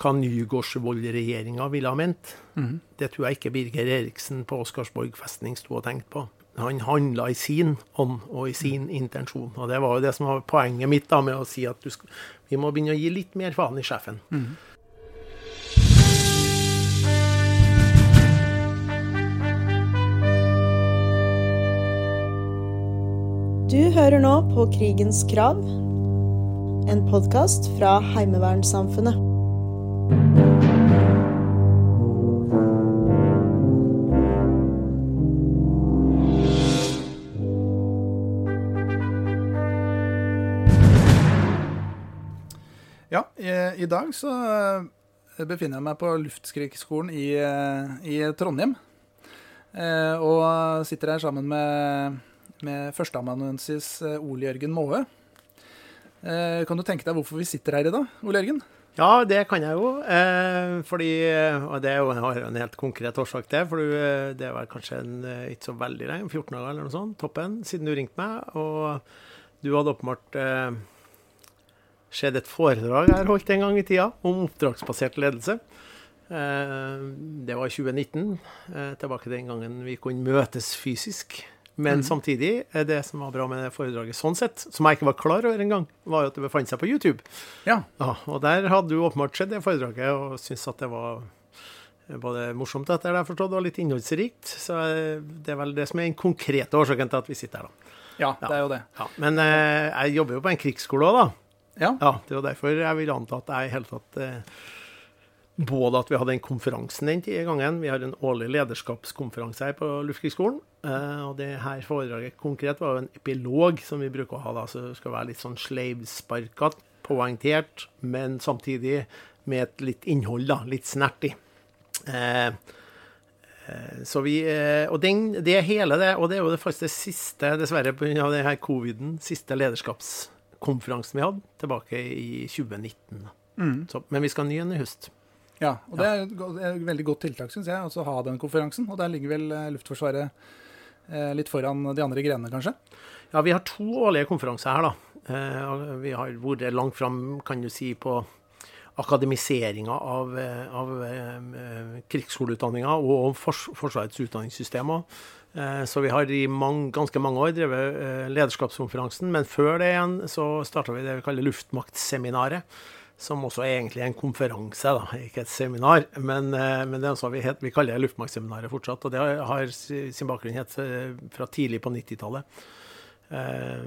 hva Nygårdsvold-regjeringa ville ha ment. Mm. Det tror jeg ikke Birger Eriksen på Oscarsborg festning sto og tenkte på. Han handla i sin ånd og i sin intensjon. Og det var jo det som var poenget mitt da med å si at du skal, vi må begynne å gi litt mer faen i sjefen. Du hører nå på Krigens krav, en podkast fra Heimevernssamfunnet. I, dag så eh, befinner jeg meg på Luftskriksskolen i, eh, i Trondheim. Eh, og sitter her sammen med, med førsteamanuensis Ole Jørgen Maae. Kan du tenke deg hvorfor vi sitter her i dag, Ole Jørgen? Ja, det kan jeg jo. Eh, fordi, og det er jo, jeg en helt konkret årsak til. For det er var kanskje en, ikke så veldig lenge, 14 dager eller noe sånt, toppen, siden du ringte meg. Og du hadde åpenbart eh, sett et foredrag jeg har holdt en gang i tida om oppdragsbasert ledelse. Eh, det var i 2019, eh, tilbake den gangen vi kunne møtes fysisk. Men mm. samtidig, det som var bra med det foredraget sånn sett, som jeg ikke var klar over engang, var jo at det befant seg på YouTube. Ja. Ja, og der hadde du åpenbart sett det foredraget og syntes at det var både morsomt etter det jeg forstått, og litt innholdsrikt. Så eh, det er vel det som er den konkrete årsaken til at vi sitter her, da. ja, det er jo det. Ja, men jeg jobber jo på en krigsskole òg, da. Ja. Ja, det var derfor jeg vil anta at jeg i hele tatt eh, Både at vi hadde den konferansen den tida gangen, vi har en årlig lederskapskonferanse her på Luftkrigsskolen. Eh, og det her foredraget konkret var jo en epilog som vi bruker å ha, da, så det skal være litt sånn sleivsparkete, poengtert, men samtidig med et litt innhold, da, litt snertig. Eh, eh, så vi, og den, det hele det, og det er jo det faktisk det siste, dessverre pga. coviden, siste lederskapskonferansen vi hadde, tilbake i 2019. Mm. Så, men vi skal ha ny en i høst. Ja, og det er et det er et veldig godt tiltak, syns jeg, altså å ha den konferansen. Og der ligger vel eh, Luftforsvaret eh, litt foran de andre grenene, kanskje? Ja, vi har to årlige konferanser her, da. Eh, vi har vært langt fram, kan du si, på akademiseringa av, eh, av eh, krigsskoleutdanninga og fors Forsvarets utdanningssystemer. Eh, så vi har i mange, ganske mange år drevet eh, lederskapskonferansen, men før det igjen så starta vi det vi kaller luftmaktseminaret. Som også er egentlig en konferanse, da, ikke et seminar. Men, eh, men det er vi, het, vi kaller det luftmaktseminaret fortsatt. Og det har, sin bakgrunn helt fra tidlig på 90-tallet. Eh,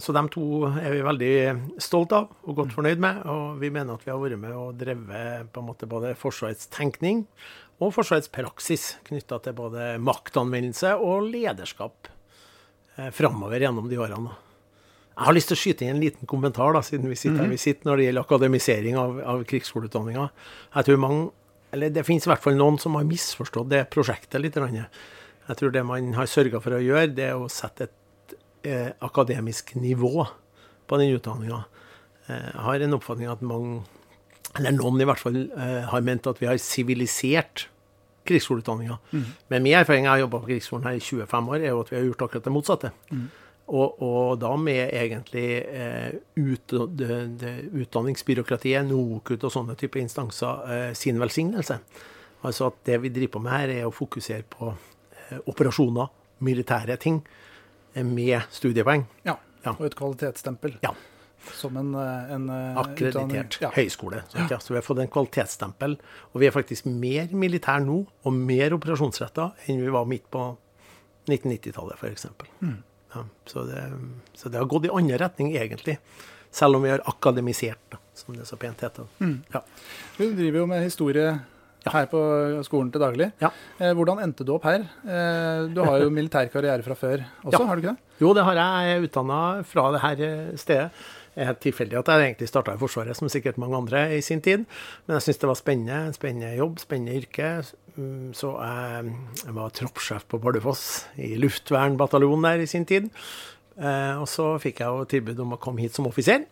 Så de to er vi veldig stolt av og godt fornøyd med. Og vi mener at vi har vært med og drevet på en måte både Forsvarets tenkning og Forsvarets praksis knytta til både maktanvendelse og lederskap eh, framover gjennom de årene. Jeg har lyst til å skyte inn en liten kommentar, da, siden vi sitter her vi sitter, når det gjelder akademisering av, av krigsskoleutdanninga. Jeg tror mange, eller Det finnes i hvert fall noen som har misforstått det prosjektet litt. Jeg tror det man har sørga for å gjøre, det er å sette et eh, akademisk nivå på den utdanninga. Eh, jeg har en oppfatning at mange, eller noen i hvert fall, eh, har ment at vi har sivilisert krigsskoleutdanninga. Men min erfaring, jeg har jobba på krigsskolen her i 25 år, er jo at vi har gjort akkurat det motsatte. Og, og da med egentlig eh, ut, det, det, utdanningsbyråkratiet, NOKUT og sånne typer instanser eh, sin velsignelse. Altså at det vi driver på med her, er å fokusere på eh, operasjoner, militære ting, eh, med studiepoeng. Ja. Ja. Og et kvalitetsstempel. Ja. Som en, eh, en eh. Akkreditert Ja. høyskole. Sant? Ja. Så vi har fått en kvalitetsstempel. Og vi er faktisk mer militær nå, og mer operasjonsretta, enn vi var midt på 1990-tallet, f.eks. Mm. Ja, så, det, så det har gått i andre retning, egentlig. Selv om vi har akademisert, da, som det så pent heter. Mm. Ja. Du driver jo med historie her på skolen til daglig. Ja. Eh, hvordan endte du opp her? Eh, du har jo militær karriere fra før også, Ja. har du ikke det? Jo, det har jeg. Jeg er utdanna fra det her eh, stedet. Er helt tilfeldig at jeg egentlig starta i Forsvaret, som sikkert mange andre i sin tid. Men jeg syns det var spennende. En spennende jobb, spennende yrke. Mm, Så jeg, jeg var troppssjef på Bardufoss, i luftvernbataljonen der i sin tid. Eh, og så fikk jeg jo tilbud om å komme hit som offiser.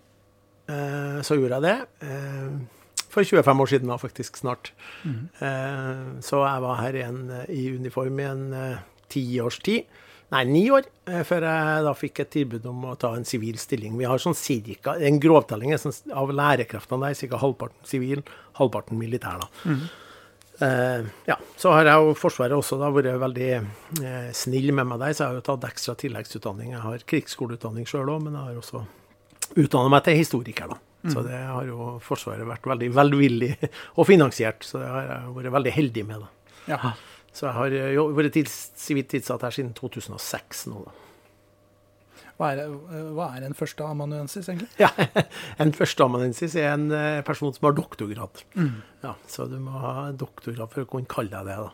Eh, så gjorde jeg det. Eh, for 25 år siden, da, faktisk snart. Mm. så jeg var her i, i uniform i en tiårs ti års tid. Nei, ni år eh, før jeg da fikk et tilbud om å ta en sivil stilling. Vi har sånn cirka, En grovtelling sånn, av lærekreftene der, ca. halvparten sivil, halvparten militær. da. Eh, ja, Så har jeg jo Forsvaret også da vært veldig uh, snill med meg der, så jeg har jo tatt ekstra tilleggsutdanning. Jeg har krigsskoleutdanning sjøl òg, men jeg har også utdanna meg til historiker. da. Så det har jo Forsvaret vært veldig velvillig og finansiert, så det har jeg vært veldig heldig med. da. Ja. Så jeg har eh, jo vært tids, sivilt tilsatt her siden 2006 nå, da. Hva er, hva er en førsteamanuensis, egentlig? Ja, En førsteamanuensis er en eh, person som har doktorgrad. Ja, Så du må ha doktorgrad for å kunne kalle deg det. da.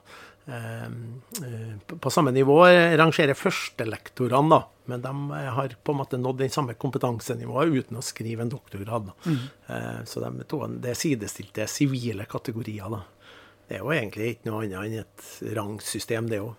Ehm, eh, på- På samme nivå rangerer førstelektorene, da. Men de har på en måte nådd den samme kompetansenivået uten å skrive en doktorgrad. Eh, Så de to, det er sidestilte sivile kategorier. da. Det er jo egentlig ikke noe annet enn et rangsystem, det òg.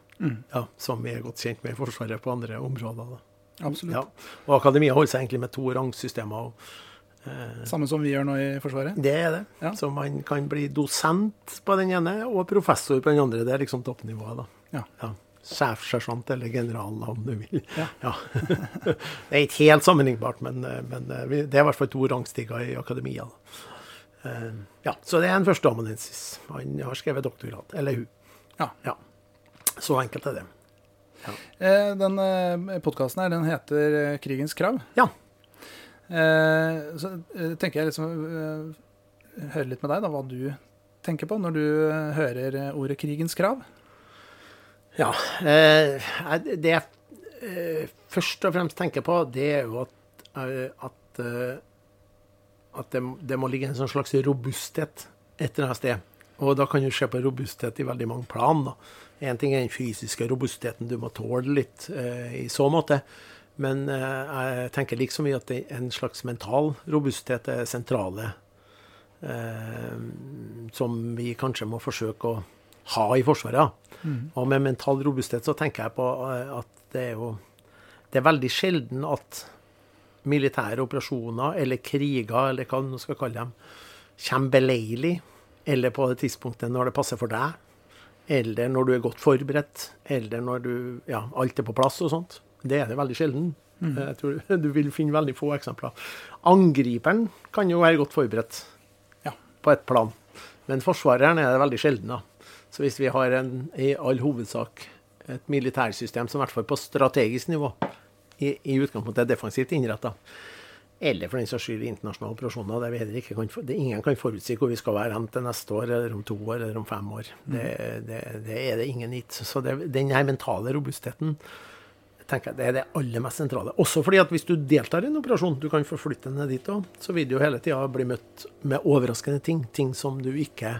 Ja, som vi er godt kjent med i Forsvaret på andre områder. da. Absolutt. Ja. Og akademia holder seg egentlig med to rangsystemer. og Samme som vi gjør nå i Forsvaret? Det er det. Ja. Så man kan bli dosent på den ene og professor på den andre. Det er liksom toppnivået, da. Ja. Ja. Sjefsersjant eller general, om du vil. Ja. det er ikke helt sammenlignbart, men, men det er i hvert fall to rangstiger i akademia. Da. Eh, Ja, så det er en førsteamanuensis. Han har skrevet doktorgrad. Eller hun. Ja. Ja. Så enkelt er det. Eh, Den podkasten her, den heter eh, 'Krigens krav'. Ja. Eh, Så eh, tenker jeg liksom eh, høre litt med deg, da, hva du tenker på når du eh, hører eh, ordet 'krigens krav'. Ja. Eh, det jeg eh, først og fremst tenker på, det er jo at, eh, at, eh, at det, det må ligge en sånn slags robusthet et eller annet sted. Og da kan du se på robusthet i veldig mange plan. Én ting er den fysiske robustheten, du må tåle litt eh, i så måte. Men eh, jeg tenker liksom i at en slags mental robusthet er sentrale. Eh, som vi kanskje må forsøke å ha i Forsvaret. Mm. Og med mental robusthet så tenker jeg på eh, at det er jo Det er veldig sjelden at militære operasjoner eller kriger, eller hva du skal kalle dem, kommer beleilig, eller på det tidspunktet når det passer for deg, eller når du er godt forberedt, eller når du Ja, alt er på plass og sånt. Det er det veldig sjelden. Jeg tror Du vil finne veldig få eksempler. Angriperen kan jo være godt forberedt Ja. på et plan, men forsvareren er det veldig sjelden. da. Så hvis vi har en, i all hovedsak et militærsystem som i hvert fall på strategisk nivå i, i utgangspunktet er defensivt innretta, eller for den saks skyld internasjonale operasjoner, der vi ikke kan, det, ingen kan forutsi hvor vi skal være hen til neste år, eller om to år, eller om fem år. Det, det, det er det ingen gitt. Så det, den her mentale robustheten tenker jeg det er det aller mest sentrale. Også fordi at hvis du deltar i en operasjon, du kan forflytte deg dit òg, så vil du jo hele tida bli møtt med overraskende ting. Ting som du ikke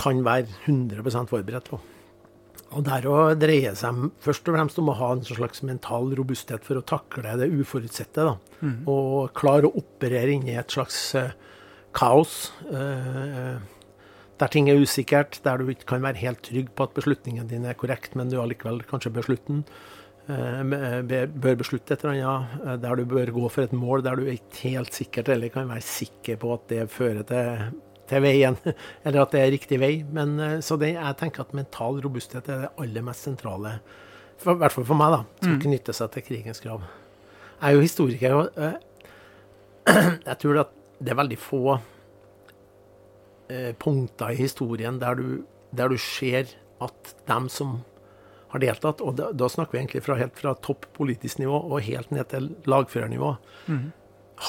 kan være 100% forberedt på. Og der òg dreier seg først og fremst om å ha en slags mental robusthet for å takle det uforutsette. da. Og klare å operere inni et slags uh, kaos. uh, der ting er usikkert, der du ikke kan være helt trygg på at beslutningen din er korrekt, men du allikevel kanskje beslutter den. eh, bør beslutte et eller annet, der du bør gå for et mål der du ikke helt sikkert eller kan være sikker på at det fører til, til veien, eller at det er riktig vei. Men, eh, så det, jeg tenker at mental robusthet er det aller mest sentrale, i hvert fall for meg, da, som knytter seg til krigens krav. Jeg er jo historiker, og øh, jeg tror at det er veldig få øh, punkter i historien der du, der du ser at dem som har deltatt, og da, da snakker vi egentlig fra, helt fra topp politisk nivå og helt ned til lagførernivå,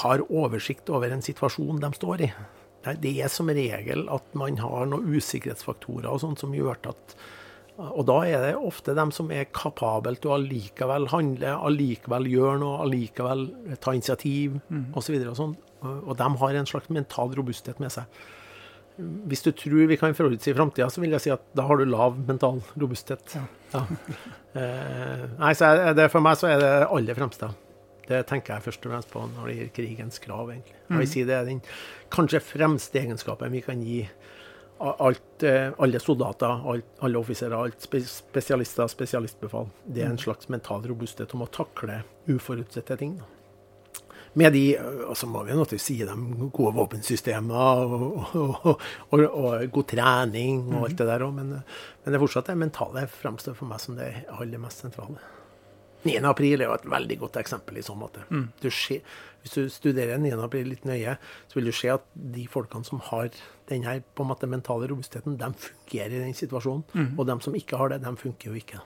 har oversikt over en situasjon de står i. Det- er som regel at man har noen usikkerhetsfaktorer og sånt som gjør at Og da er det ofte dem som er kapable til å allikevel handle, allikevel gjøre noe, allikevel ta initiativ osv. Og, sånn. og og de har en slags mental robusthet med seg. Hvis du tror vi kan forutsi framtida, så vil jeg si at da har du lav mental robusthet. Ja. Eh, nei, så er det, for meg så er det det aller fremste. Det tenker jeg først og fremst på når det gjelder krigens krav, egentlig. Jeg vil si det er den kanskje fremste egenskapen vi kan gi alt, eh, alle soldater, alt, alle offiserer, alt spe- spesialister, spesialistbefal. Det er en slags mental robusthet om å takle uforutsette ting. Da. Med de, og så må vi naturligvis si dem gode våpensystemer og, og, og, og, og god trening og alt det der òg, men, men det er fortsatt det mentale fremstår for meg som det aller mest sentrale. 9. april er jo et veldig godt eksempel i så måte. Du ser, hvis du studerer 9. april litt nøye, så vil du se at de folkene som har den her på en måte mentale robustheten, de fungerer i den situasjonen. Og de som ikke har det, de funker jo ikke.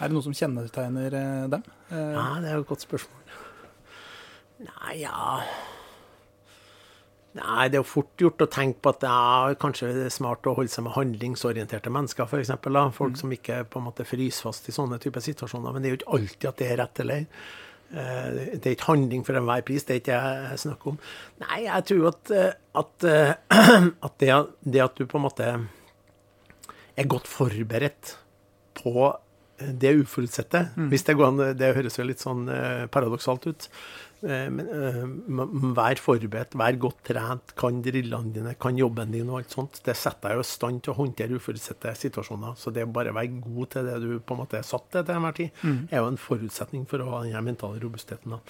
Er det noe som kjennetegner eh, dem? Eh, Ja, det er jo et godt spørsmål. Nei, ja Nei, det er jo fort gjort å tenke på at det er kanskje smart å holde seg med handlingsorienterte mennesker, f.eks. Folk som ikke på en måte fryser fast i sånne typer situasjoner. Men det er jo ikke alltid at det er rett eller Eh, Det er ikke handling for enhver pris, det er ikke jeg snakker om. Nei, jeg tror at, eh, at, eh, at det, det at du på en måte er godt forberedt på det uforutsette. Hvis det går an Det høres jo litt sånn paradoksalt ut. Eh, men eh, vær forberedt, vær godt trent, kan drillene dine, kan jobben din og alt sånt. Det setter deg i stand til å håndtere uforutsette situasjoner. Så det å bare være god til det du på en måte er satt til til enhver tid, er jo en forutsetning for å ha den her mentale robustheten. da.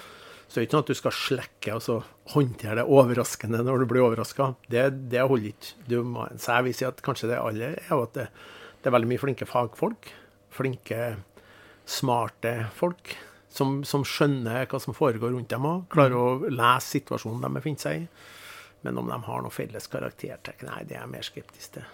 Så det er ikke sånn at du skal slekke og så håndtere det overraskende når du blir overraska. Det, det holder ikke. Du må, så jeg vil si at kanskje det aller er jo at det, det er veldig mye flinke fagfolk. Flinke, smarte folk som, som skjønner hva som foregår rundt dem òg. Klarer å lese situasjonen de befinner seg i. Men om de har noe felles karaktertrekk, nei, det er jeg mer skeptisk til.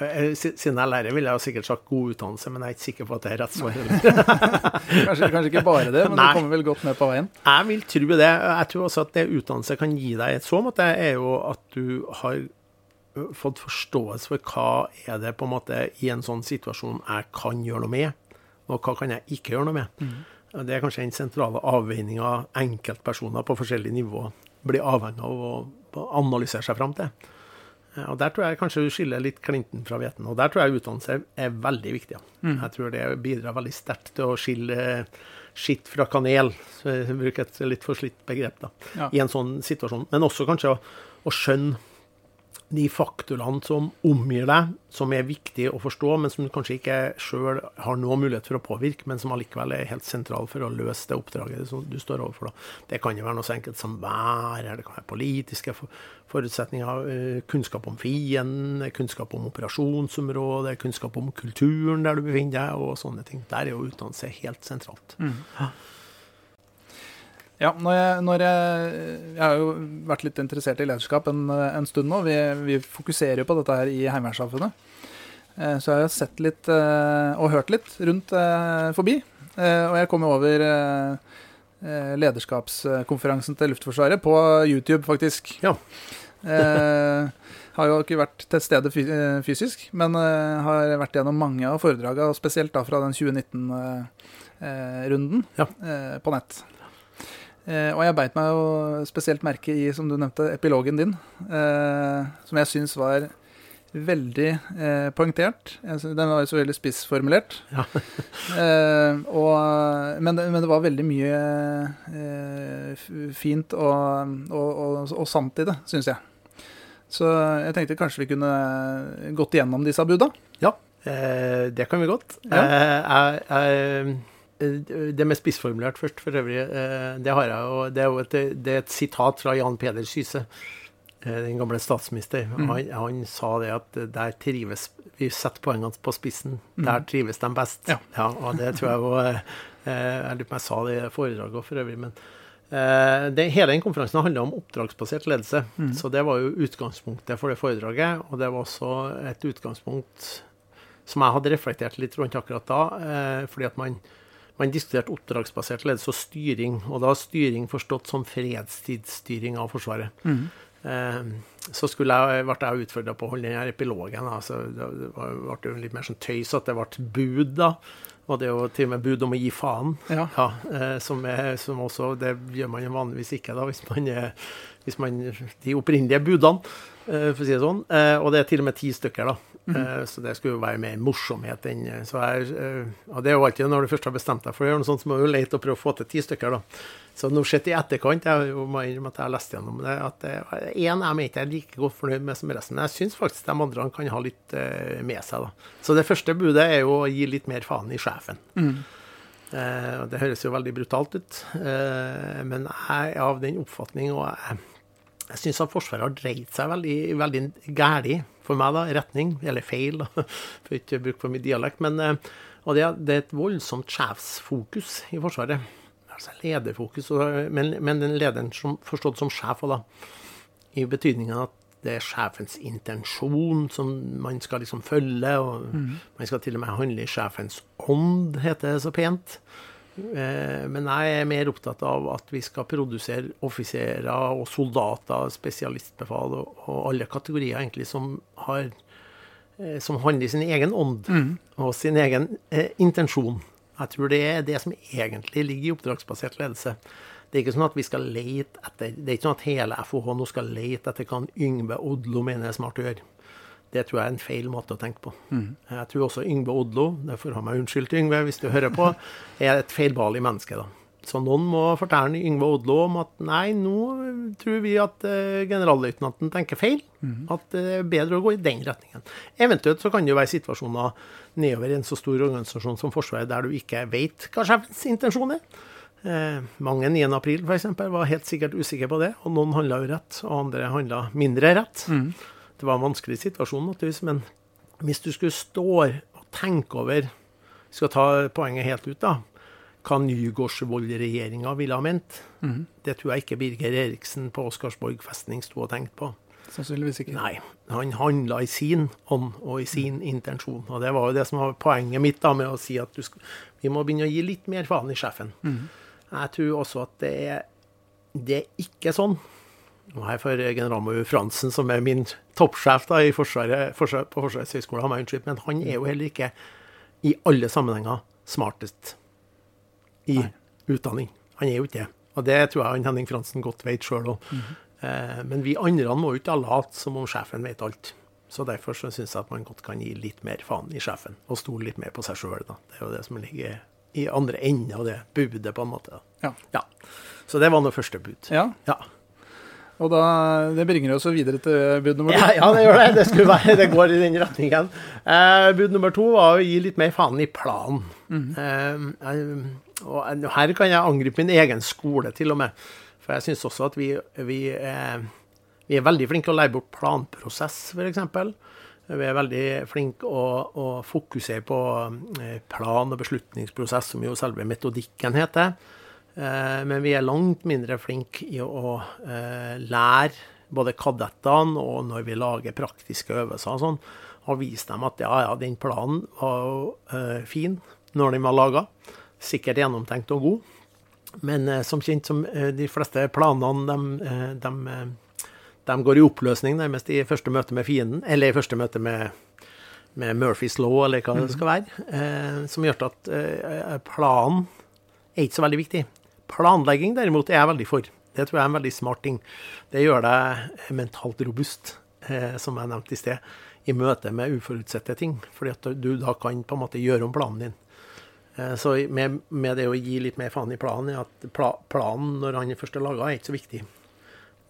Eh, Siden jeg er lærer, ville jeg sikkert sagt god utdannelse, men jeg er ikke sikker på at det er rett svar. Kanskje, kanskje ikke bare det, men Nei. du kommer vel godt med på veien? Jeg vil tro det. Jeg tror også at det utdannelse kan gi deg i så måte, er jo at du har fått forståelse for hva er det på en måte i en sånn situasjon jeg kan gjøre noe med, og hva kan jeg ikke gjøre noe med. Og Det er kanskje den sentrale avveininga enkeltpersoner på forskjellige nivåer blir avhengig av å analysere seg fram til. Og Der tror jeg kanskje du skiller litt klinten fra hveten. Og der tror jeg utdannelse er veldig viktig. Ja. Jeg tror det bidrar veldig sterkt til å skille eh, skitt fra kanel, så jeg bruker et litt forslitt begrep, da, Ja. i en sånn situasjon. Men også kanskje å, å skjønne de faktorene som omgir deg, som er viktige å forstå, men som du kanskje ikke sjøl har noen mulighet for å påvirke, men som allikevel er helt sentral for å løse det oppdraget som du står overfor. Det kan jo være noe så enkelt som vær, det kan være politiske forutsetninger, eh, kunnskap om fienden, kunnskap om operasjonsområdet, kunnskap om kulturen der du befinner deg, og sånne ting. Der er jo utdannelse helt sentralt. Ja, når jeg, når jeg, jeg har jo vært litt interessert i lederskap en, en stund nå. Vi, vi fokuserer jo på dette her i Heimevernssamfunnet. Eh, Så jeg har sett litt eh, og hørt litt rundt eh, forbi. Og jeg kom over lederskapskonferansen til Luftforsvaret på YouTube, faktisk. Ja. Har jo ikke vært til stede fysisk, men har vært gjennom mange av foredragene, spesielt da fra den 2019-runden Ja. på nett. Eh, og jeg beit meg jo spesielt merke i, som du nevnte, epilogen din, eh, som jeg syns var veldig eh, poengtert. Den var jo så veldig spissformulert. Ja. eh, og, men, men det var veldig mye eh, fint og, og, og, og sant i det, syns jeg. Så jeg tenkte kanskje vi kunne gått igjennom disse buda. Ja, eh, det kan vi godt. Ja. Eh, jeg, jeg, det med spissformulert først, for øvrig, eh, det har jeg jo Det er jo et, det er et sitat fra Jan Peder Syse, eh, den gamle statsminister. Mm. Han, han sa det at der trives Vi setter poengene på spissen. Der trives de best. Ja. Ja. og det tror jeg var eh, Jeg lurer på om jeg sa det i foredraget for øvrig, men Eh, det, hele den konferansen handla om oppdragsbasert ledelse. Så det var jo utgangspunktet for det foredraget. Og det var også et utgangspunkt som jeg hadde reflektert litt rundt akkurat da. Eh, fordi at man, man diskuterte oppdragsbasert ledelse og styring. Og da styring forstått som fredstidsstyring av Forsvaret. Eh, så skulle jeg, ble jeg utfordra på å holde den her epilogen. Så det, ble jo litt mer sånn tøys at det ble bud, da. Og det er jo til og med bud om å gi faen. Ja. eh, som, er, som også Det gjør man jo vanligvis ikke da, hvis man, hvis man De opprinnelige budene, for å si det sånn. Eh, og det er til og med ti stykker, da. Eh, så det skulle jo være mer morsomhet enn Så eh, og det er jo alltid når du først har bestemt deg for å gjøre noe sånt, så må du jo lete og prøve å få til ti stykker, da. Så nå sett i etterkant, jeg må innrømme at jeg har lest gjennom det, at én jeg mente jeg er like godt fornøyd med som resten. Men jeg syns faktisk de andre kan ha litt eh, med seg, da. Så det første budet er jo å gi litt mer faen i sjefen. Mm. det høres jo veldig brutalt ut, eh, men jeg er av den oppfatning, og jeg, jeg syns at Forsvaret har dreid seg veldig, veldig gæli for meg, da, retning, eller feil, da, for ikke å bruke for mye dialekt. Men eh, Og det, det er et voldsomt sjefsfokus i Forsvaret. Altså lederfokus, men, men den lederen som, forstått som sjef, og da, i betydningen at det er sjefens intensjon som man skal liksom følge, og man skal til og med handle i sjefens ånd, heter det så pent. Eh, Men jeg er mer opptatt av at vi skal produsere offiserer og soldater, spesialistbefal og, og alle kategorier egentlig som har eh, som handler i sin egen ånd og sin egen eh, intensjon. Jeg tror det er det som egentlig ligger i oppdragsbasert ledelse. Det er ikke sånn at vi skal lete etter Det er ikke sånn at hele FOH nå skal lete etter hva Yngve Odlo mener er smart å gjøre. Det tror jeg er en feil måte å tenke på. Jeg tror også Yngve Odlo, det får jeg unnskyldt, Yngve, hvis du hører på, er et feilbarlig menneske. da. Så noen må fortelle Yngve Odlo om at nei, nå tror vi at uh, generalløytnanten tenker feil. At det er bedre å gå i den retningen. Eventuelt så kan det jo være situasjoner nedover i en så stor organisasjon som Forsvaret der du ikke vet hva sjefens intensjon er. Eh, mange 9. april f.eks. var helt sikkert usikre på det, og noen handla jo rett, og andre handla mindre rett. Det var en vanskelig situasjon, naturligvis, men hvis du skulle stå og tenke over skal ta poenget helt ut, da. Hva Nygårdsvold-regjeringa ville ha ment. Det tror jeg ikke Birger Eriksen på Oscarsborg festning sto og tenkte på. Sannsynligvis ikke. Nei, han handla i sin ånd og i sin intensjon. Og det var jo det som var poenget mitt da med å si at du skal, vi må begynne å gi litt mer faen i sjefen. Jeg tror også at det er, det er ikke sånn. Og her får generalmajor Fransen, som er min toppsjef da, i forsvaret, forsvaret, på Forsvarets høgskole, men han er jo heller ikke i alle sammenhenger smartest i utdanning. Han er jo ikke det. Og det tror jeg Henning Fransen godt vet sjøl òg. Eh, men vi andre må jo ikke late som om sjefen vet alt. Så derfor så syns jeg at man godt kan gi litt mer faen i sjefen, og stole litt mer på seg sjøl. Det er jo det som ligger i andre enden av det budet, på en måte. da. Ja. Så det var nå første bud. ja. Ja. Og da, det bringer oss videre til bud nummer to. Ja, ja, det gjør det. Det, skulle være, det går i den retningen. Eh, bud nummer to var å gi litt mer faen i planen. eh, og her kan jeg angripe min egen skole, til og med. For jeg syns også at vi, vi, eh, vi er veldig flinke å leie bort planprosess, f.eks. Vi er veldig flinke å, å fokusere på eh, plan- og beslutningsprosess, som jo selve metodikken heter. Eh, Men vi er langt mindre flinke i å eh, lære både kadettene og når vi lager praktiske øvelser og sånn, og vise dem at ja, ja, den planen var jo eh, fin når den var laga. Sikkert gjennomtenkt og god. Men som kjent, som de fleste planene, de, de, de går i oppløsning nærmest i første møte med fienden, eller i første møte med, med Murphys law, eller hva det skal være. Eh, som gjør at eh, planen er ikke så veldig viktig. Planlegging derimot er jeg veldig for. Det tror jeg er en veldig smart ting. Det gjør deg mentalt robust, eh, som jeg nevnte i sted, i møte med uforutsette ting. Fordi at du da kan på en måte gjøre om planen din. Eh, så med, med det å gi litt mer faen i planen, er at pla, planen når han først er laga, er ikke så viktig.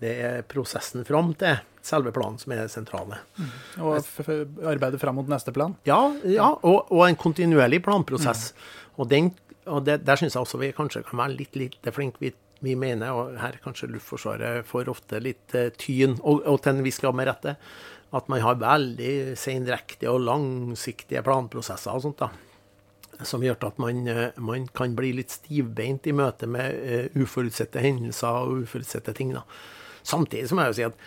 Det er prosessen fram til selve planen som er det sentrale. Og f f arbeide fram mot neste plan. Ja, ja og, og en kontinuerlig planprosess. Og, den, og det, der syns jeg også vi kanskje kan være litt lite flinke. Vi, vi mener, og her kanskje Luftforsvaret får ofte litt eh, tyn, og, og til en viss grad med rette, at man har veldig sendrektige og langsiktige planprosesser og sånt. da som gjør at man, eh, man kan bli litt stivbeint i møte med eh, uforutsette hendelser og uforutsette ting. Da. Samtidig som jeg jo si at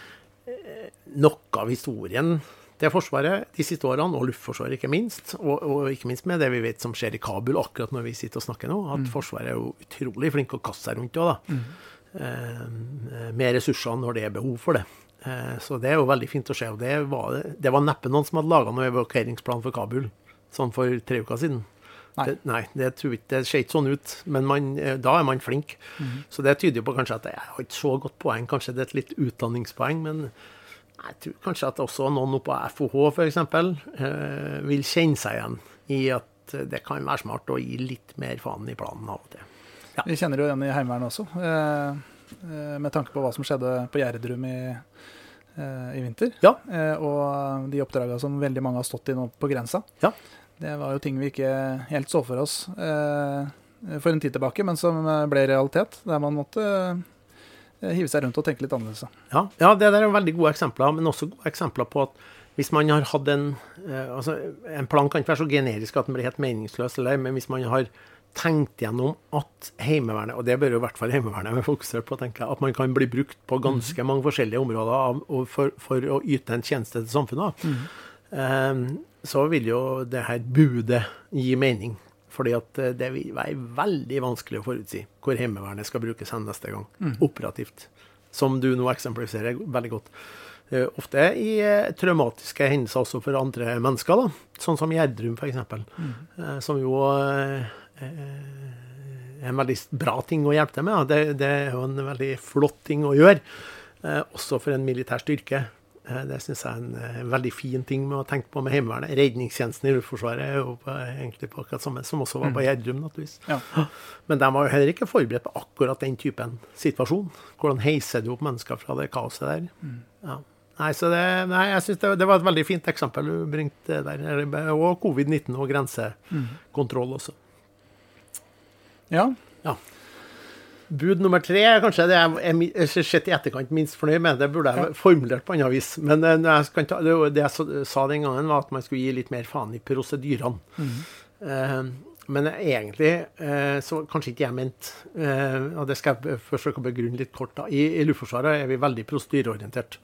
eh, noe av historien til Forsvaret de siste årene, og Luftforsvaret ikke minst, og, og ikke minst med det vi vet som skjer i Kabul akkurat når vi sitter og snakker nå, at Forsvaret er jo utrolig flink å kaste seg rundt òg, da. Eh, med ressurser når det er behov for det. Eh, så det er jo veldig fint å se. Og det var, det var neppe noen som hadde laga noen evakueringsplan for Kabul sånn for tre uker siden. Nei. Det, nei, det tror ikke. Det ser ikke sånn ut. Men man, eh, da er man flink. Så det tyder jo på kanskje at jeg har ikke så godt poeng. Kanskje det er et litt utdanningspoeng, men jeg tror kanskje at også noen oppe på FOH f.eks. Eh, vil kjenne seg igjen i at det kan være smart å gi litt mer faen i planen av og til. Vi kjenner jo igjen i Heimevernet også, eh, eh, med tanke på hva som skjedde på Gjerdrum i, eh, i vinter. Ja. Eh, og de oppdraga som veldig mange har stått i nå på grensa. Ja. Det var jo ting vi ikke helt så for oss eh, for en tid tilbake, men som ble realitet. Der man måtte hive seg rundt og tenke litt annerledes. Ja, ja, det der er veldig gode eksempler, men også gode eksempler på at hvis man har hatt en eh, altså En plan kan ikke være så generisk at den blir helt meningsløs, eller, men hvis man har tenkt gjennom at Heimevernet, og det bør jo i hvert fall Heimevernet være fokusert på, tenker jeg, at man kan bli brukt på ganske mange forskjellige områder av, for, for, å yte en tjeneste til samfunnet, mm. um, så vil jo det her budet gi mening. Fordi at eh, det vil være veldig vanskelig å forutsi hvor Heimevernet skal brukes hen neste gang, mm. operativt. Som du nå eksemplifiserer veldig godt. Uh, ofte i uh, traumatiske hendelser også for andre mennesker, da. sånn som Gjerdrum f.eks. Mm. Som jo er en veldig bra ting å hjelpe til med. Det, det, er jo en veldig flott ting å gjøre, også for en militær styrke. Eh, det syns jeg er en, eh, veldig fin ting med å tenke på med Heimevernet. Redningstjenesten i Luftforsvaret er jo på, egentlig på akkurat samme, som også var på mm. Gjerdrum, naturligvis. Ja. Men de var jo heller ikke forberedt på akkurat den typen situasjon. Hvordan heiser du opp mennesker fra det kaoset der? Mm. Ja. Nei, så det, nei, jeg synes det, det, var et veldig fint eksempel du bringte der. Og covid-19 og grensekontroll også. Ja. ja. Bud nummer tre er kanskje det jeg er sett i etterkant minst fornøyd med. Det burde jeg formulert på annet vis. Men eh, jeg ta, det, jeg sa den gangen, var at man skulle gi litt mer faen i prosedyrene. Mm. Uh, men egentlig uh, så kanskje ikke jeg ment uh, Og det skal jeg forsøke å begrunne litt kort. da. I, i Luftforsvaret er vi veldig prosedyreorientert.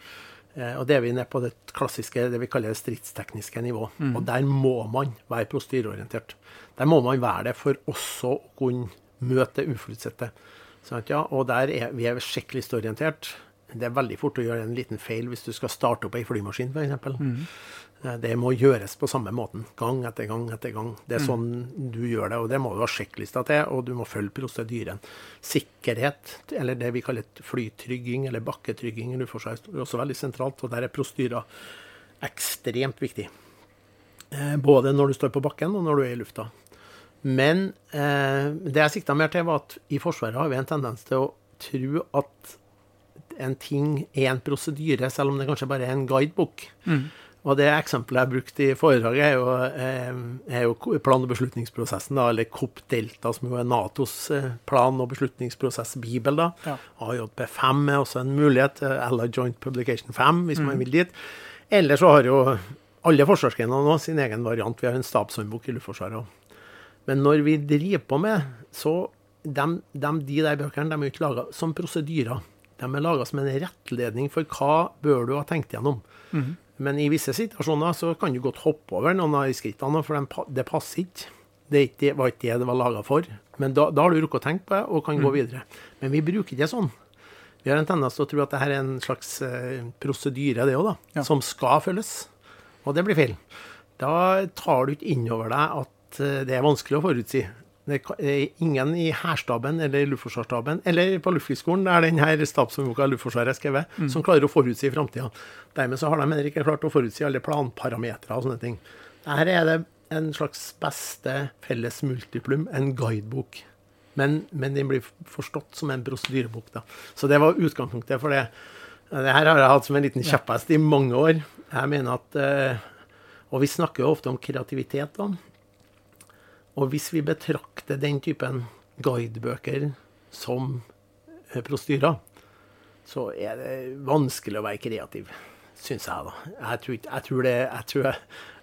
og det er vi nede på det klassiske, det vi kaller det stridstekniske nivå. Mm. Og der må man være prosedyreorientert. Der må man være det for også å kunne møte det uforutsette. Sånn ja, og der er vi er sjekklistorientert. Det er veldig fort å gjøre en liten feil hvis du skal starte opp ei flymaskin, f.eks. Mm. Eh, det må gjøres på samme måten, gang etter gang etter gang. Det er mm. sånn du gjør det, og det må du ha sjekklista til, og du må følge prosedyren. Sikkerhet, eller det vi kaller flytrygging eller bakketrygging er også veldig sentralt, og der er prosedyrer ekstremt viktig. Eh, både når du står på bakken, og når du er i lufta. Men eh, det jeg sikta mer til, var at i Forsvaret har vi en tendens til å tro at en ting er en prosedyre, selv om det kanskje bare er en guidebok. Mm. Og det eksempelet jeg brukte i foredraget, er jo, eh, er jo plan- og beslutningsprosessen, da, eller COP-delta, som jo er Natos eh, plan- og beslutningsprosess-bibel. da. Ja. AJP5 er også en mulighet. Allied Joint Publication 5, hvis mm. man vil dit. Eller så har jo alle forsvarsgrenene nå sin egen variant. Vi har en stabshåndbok i Luftforsvaret. Men når vi driver på med, så de, de, de der bøkene de er ikke laga som prosedyrer. De er laga som en rettledning for hva bør du ha tenkt gjennom. Mm. Men i visse situasjoner så kan du godt hoppe over noen av skrittene, for de, det passer ikke. Det, det var ikke det det var laga for. Men da, da, har du rukket å tenke på det og kan mm. gå videre. Men vi bruker det sånn. Vi har en tendens til å tro at dette er en slags eh, prosedyre, det òg, da. Ja. Som skal følges. Og det blir feil. Da tar du ikke inn over deg at Eh, det er vanskelig å forutsi. Det er ingen i hærstaben eller Luftforsvarsstaben eller på Luftkrigsskolen der denne stabsboka Luftforsvaret er skrevet, mm. som klarer å forutsi framtida. Dermed så har de heller ikke klart å forutsi alle planparametere og sånne ting. Her er det en slags beste felles multiplum, en guidebok. Men, men den blir forstått som en prosedyrebok. da. Så det var utgangspunktet for det. Det her har jeg hatt som en liten kjepphest i mange år. Jeg mener at, eh, Og vi snakker jo ofte om kreativitet. da. Og hvis vi betrakter den typen guidebøker som prostyrer, så er det vanskelig å være kreativ, syns jeg, da. Jeg tror, jeg tror, det, jeg tror,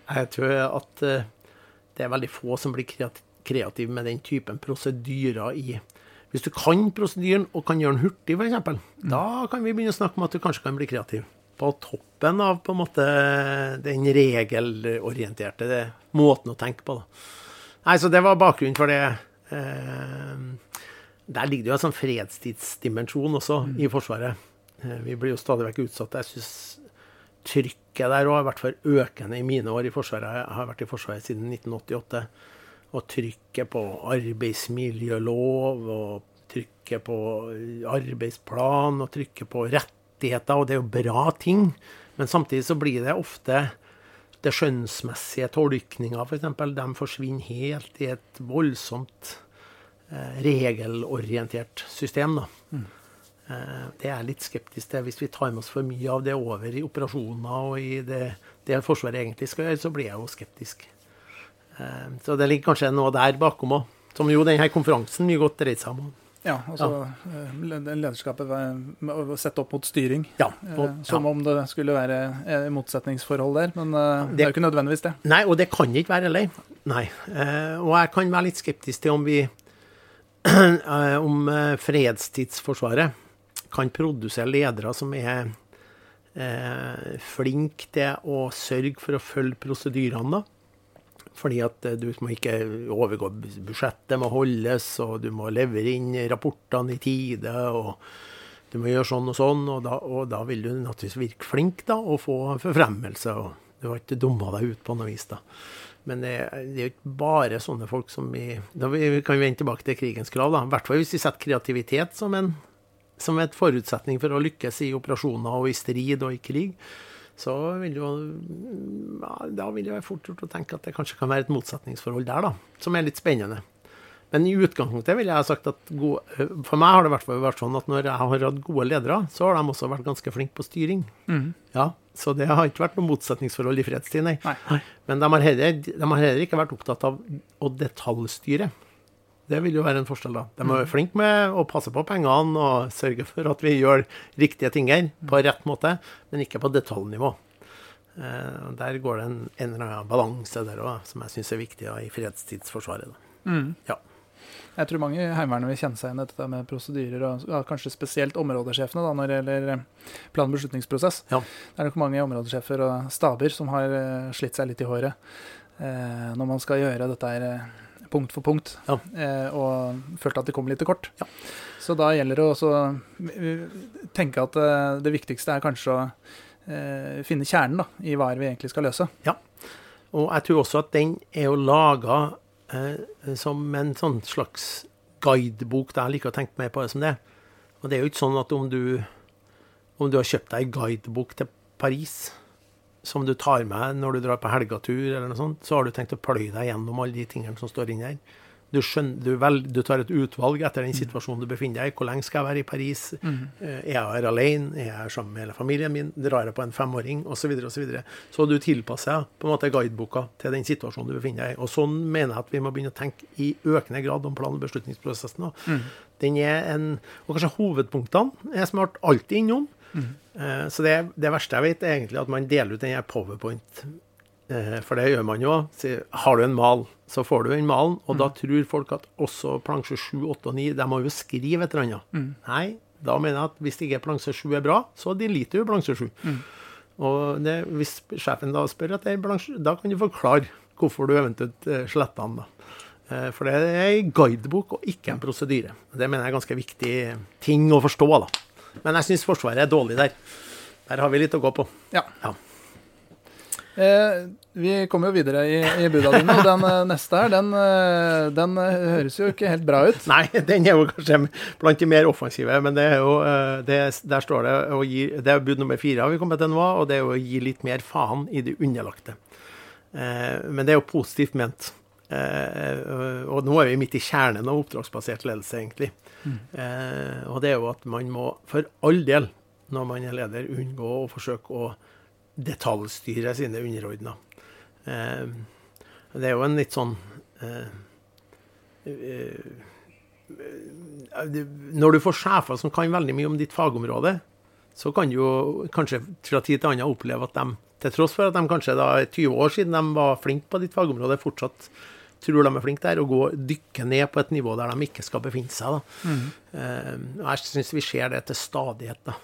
jeg tror at eh, det er veldig få som blir kreative med den typen prosedyrer i Hvis du kan prosedyren og kan gjøre den hurtig, f.eks., mm. da kan vi begynne å snakke om at du kanskje kan bli kreativ. På toppen av på en måte den regelorienterte måten å tenke på. da. Nei, så det var bakgrunnen for det. Eh, der ligger det jo en sånn fredstidsdimensjon også mm. i Forsvaret. Eh, vi blir jo stadig vekk utsatt. Jeg syns trykket der òg har vært for økende i mine år i Forsvaret. Jeg har vært i Forsvaret siden 1988. Og trykket på arbeidsmiljølov og trykket på arbeidsplan og trykket på rettigheter, og det er jo bra ting. Men samtidig så blir det ofte det skjønnsmessige tolkninga f.eks., de forsvinner helt i et voldsomt eh, regelorientert system. Mm. Eh, det er litt skeptisk til. Hvis vi tar med oss for mye av det over i operasjoner og i det, det Forsvaret egentlig skal gjøre, så blir jeg jo skeptisk. Eh, så det ligger kanskje noe der bakom òg, som jo denne konferansen mye godt dreide seg om. Ja, altså ja. lederskapet ved- med å sette opp mot styring. Ja, Eh, og, Som ja. om det skulle være eh, motsetningsforhold der, men eh, det Det- er jo ikke nødvendigvis det. Nei, og det kan ikke være heller. Nei. Eh, og jeg kan være litt skeptisk til om vi eh, Om eh, fredstidsforsvaret kan produsere ledere som er eh, flinke til å sørge for å følge prosedyrene, da. Fordi at eh, du må ikke overgå budsjettet, må holdes, og du må levere inn rapportene i tide. og du må gjøre sånn og sånn, og da, og da vil du naturligvis virke flink da, og få forfremmelse. og Du har ikke dumma deg ut på noe vis. da. Men det, det er jo ikke bare sånne folk som vi da kan vi vende tilbake til krigens krav. da. I hvert fall hvis vi setter kreativitet som en som et forutsetning for å lykkes i operasjoner og i strid og i krig. Så vil jo ja, Da vil det være fort gjort å tenke at det kanskje kan være et motsetningsforhold der, da. Som er litt spennende. Men i utgangspunktet vil jeg ha sagt at gode, for meg har det i hvert fall vært sånn at når jeg har hatt gode ledere, så har de også vært ganske flinke på styring. Ja, Så det har ikke vært noe motsetningsforhold i fredstid, nei. Nei. Men de har, heller, de har heller ikke vært opptatt av å detaljstyre. Det vil jo være en forskjell, da. De er flinke med å passe på pengene og sørge for at vi gjør riktige ting her på rett måte, men ikke på detaljnivå. Eh, Der går det en, en eller annen balanse der òg, som jeg syns er viktig da, i fredstidsforsvaret. Mm. Ja. Jeg tror mange i Heimevernet vil kjenne seg igjen i dette med prosedyrer, og ja, kanskje spesielt områdesjefene da, når det gjelder eh, plan- og beslutningsprosess. Ja. Det er nok mange områdesjefer og staber som har eh, slitt seg litt i håret eh, når man skal gjøre dette her punkt for punkt, Ja. eh, og følte at de kom litt til kort. Ja. Så da gjelder det også å eh, tenke at eh, det viktigste er kanskje å eh, finne kjernen da, i hva vi egentlig skal løse. Ja, Og jeg tror også at den er jo laga eh, som en sånn slags guidebok. Jeg liker å tenke mer på det som det. Og det er jo ikke sånn at om du, om du har kjøpt deg guidebok til Paris, som du tar med når du drar på helgatur, eller noe sånt, så har du tenkt å pløye deg gjennom alle de tingene som står inni her. Du, skjønner, du, vel, du tar et utvalg etter den situasjonen du befinner deg i. Hvor lenge skal jeg være i Paris? Mm. Er jeg her alene? Er jeg her sammen med hele familien min? Drar jeg på en femåring? Osv. Så, videre, og så, videre. så du tilpasser på en måte guideboka til den situasjonen du befinner deg i. Og sånn mener jeg at vi må begynne å tenke i økende grad om plan- og beslutningsprosessen. Mm. Den er en, Og kanskje hovedpunktene er smart alltid innom. Eh, Så det, det verste jeg vet, er egentlig at man deler ut den powerpoint. Eh, For det gjør man jo. Så Har du en mal, så får du den malen. Og da tror folk at også plansje 7, 8 og 9 De må jo skrive et eller annet. Nei, da mener jeg at hvis ikke plansje 7 er bra, så deliter du plansje 7. Og det, hvis sjefen da spør etter plansje, da kan du forklare hvorfor du eventuelt eh, sletter den. da. For det er en guidebok og ikke en prosedyre. Det mener jeg er ganske viktig ting å forstå. da. Men jeg syns Forsvaret er dårlig der. Der har vi litt å gå på. Ja. Ja. Eh, vi kommer jo videre i, i buda dine, og den eh, neste her, den, eh, den eh, høres jo ikke helt bra ut. Nei, den er jo kanskje blant de mer offensive, men det er jo det, Der står det å gi Det er bud nummer fire har vi kommet til nå, og det er jo å gi litt mer faen i de underlagte. Eh, Men det er jo positivt ment. Eh, Og nå er vi midt i kjernen av oppdragsbasert ledelse, egentlig. Eh, Og det er jo at man må for all del, når man er leder, unngå å forsøke å detaljstyre sine underordna. Eh, Det er jo en litt sånn eh, eh, Når du får sjefer som kan veldig mye om ditt fagområde, så kan du jo kanskje fra tid til annen oppleve at de, til tross for at de kanskje da 20 år siden de var flinke på ditt fagområde, fortsatt tror de er flinke der, og gå, dykke ned på et nivå der de ikke skal befinne seg. Eh, og jeg syns vi ser det til stadighet. da.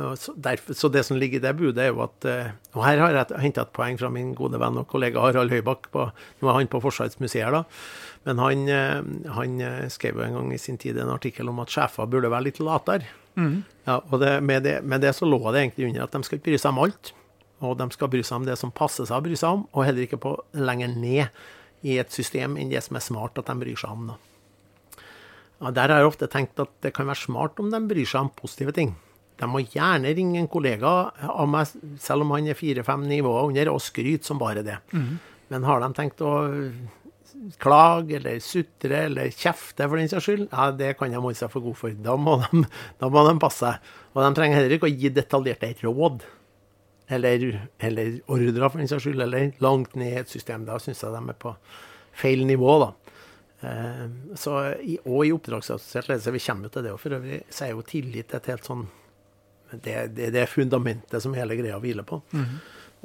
Og Så, derfor, så det som ligger i det budet, er jo at eh, Og her har jeg henta et poeng fra min gode venn og kollega Harald Høybakk. På, nå er han på Forsvarets museer, da. Men han, eh, han eh, skrev jo en gang i sin tid en artikkel om at sjefer burde være litt latere. Ja, og det, med, det, med det så lå det egentlig under at de skal ikke bry seg om alt. Og de skal bry seg om det som passer seg å bry seg om, og heller ikke på lenger ned i et system enn det som er smart at de bryr seg om. Da. Ja, der har jeg ofte tenkt at det kan være smart om de bryr seg om positive ting. De må gjerne ringe en kollega av meg, selv om han er fire-fem nivåer under, og skryte som bare det. Men har de tenkt å klage eller sutre eller kjefte for den saks skyld, ja, det kan de holde seg for god for. Da må de, da må de passe seg. Og de trenger heller ikke å gi detaljerte råd. Eller, eller ordrer, for den saks skyld, eller langt ned i et system. Da syns jeg de er på feil nivå, da. Eh, så, og i oppdragsassosiert ledelse, vi kommer jo til det og for øvrig, så er jo tillit et helt sånn det, det, det er fundamentet som hele greia hviler på.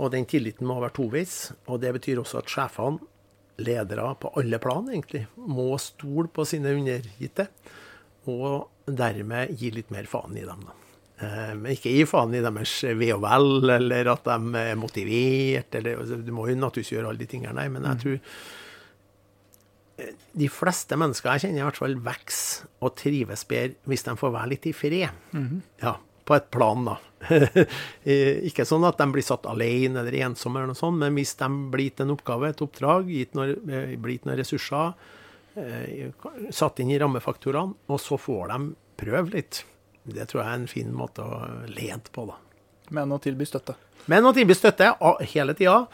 Og den tilliten må være toveis. Og det betyr også at sjefene, ledere på alle plan, egentlig, må stole på sine undergitte. Og dermed gi litt mer faen i dem, da. Men ikke gi faen i deres ve og vel, eller at de er motivert, eller altså, Du må jo naturligvis gjøre alle de tingene nei, men jeg tror eh, de fleste mennesker jeg kjenner, i hvert fall vokser og trives bedre hvis de får være litt i fred. Ja, på et plan, da. Eh, ikke sånn at de blir satt alene eller ensomme, eller noe sånt, men hvis de blir gitt en oppgave, et oppdrag, gitt noe, eh, blir gitt noen ressurser, satt inn i rammefaktorene, og så får de prøve litt. Det tror jeg er en fin måte å lede på, da. Men å tilby støtte. Men å tilby støtte hele tida,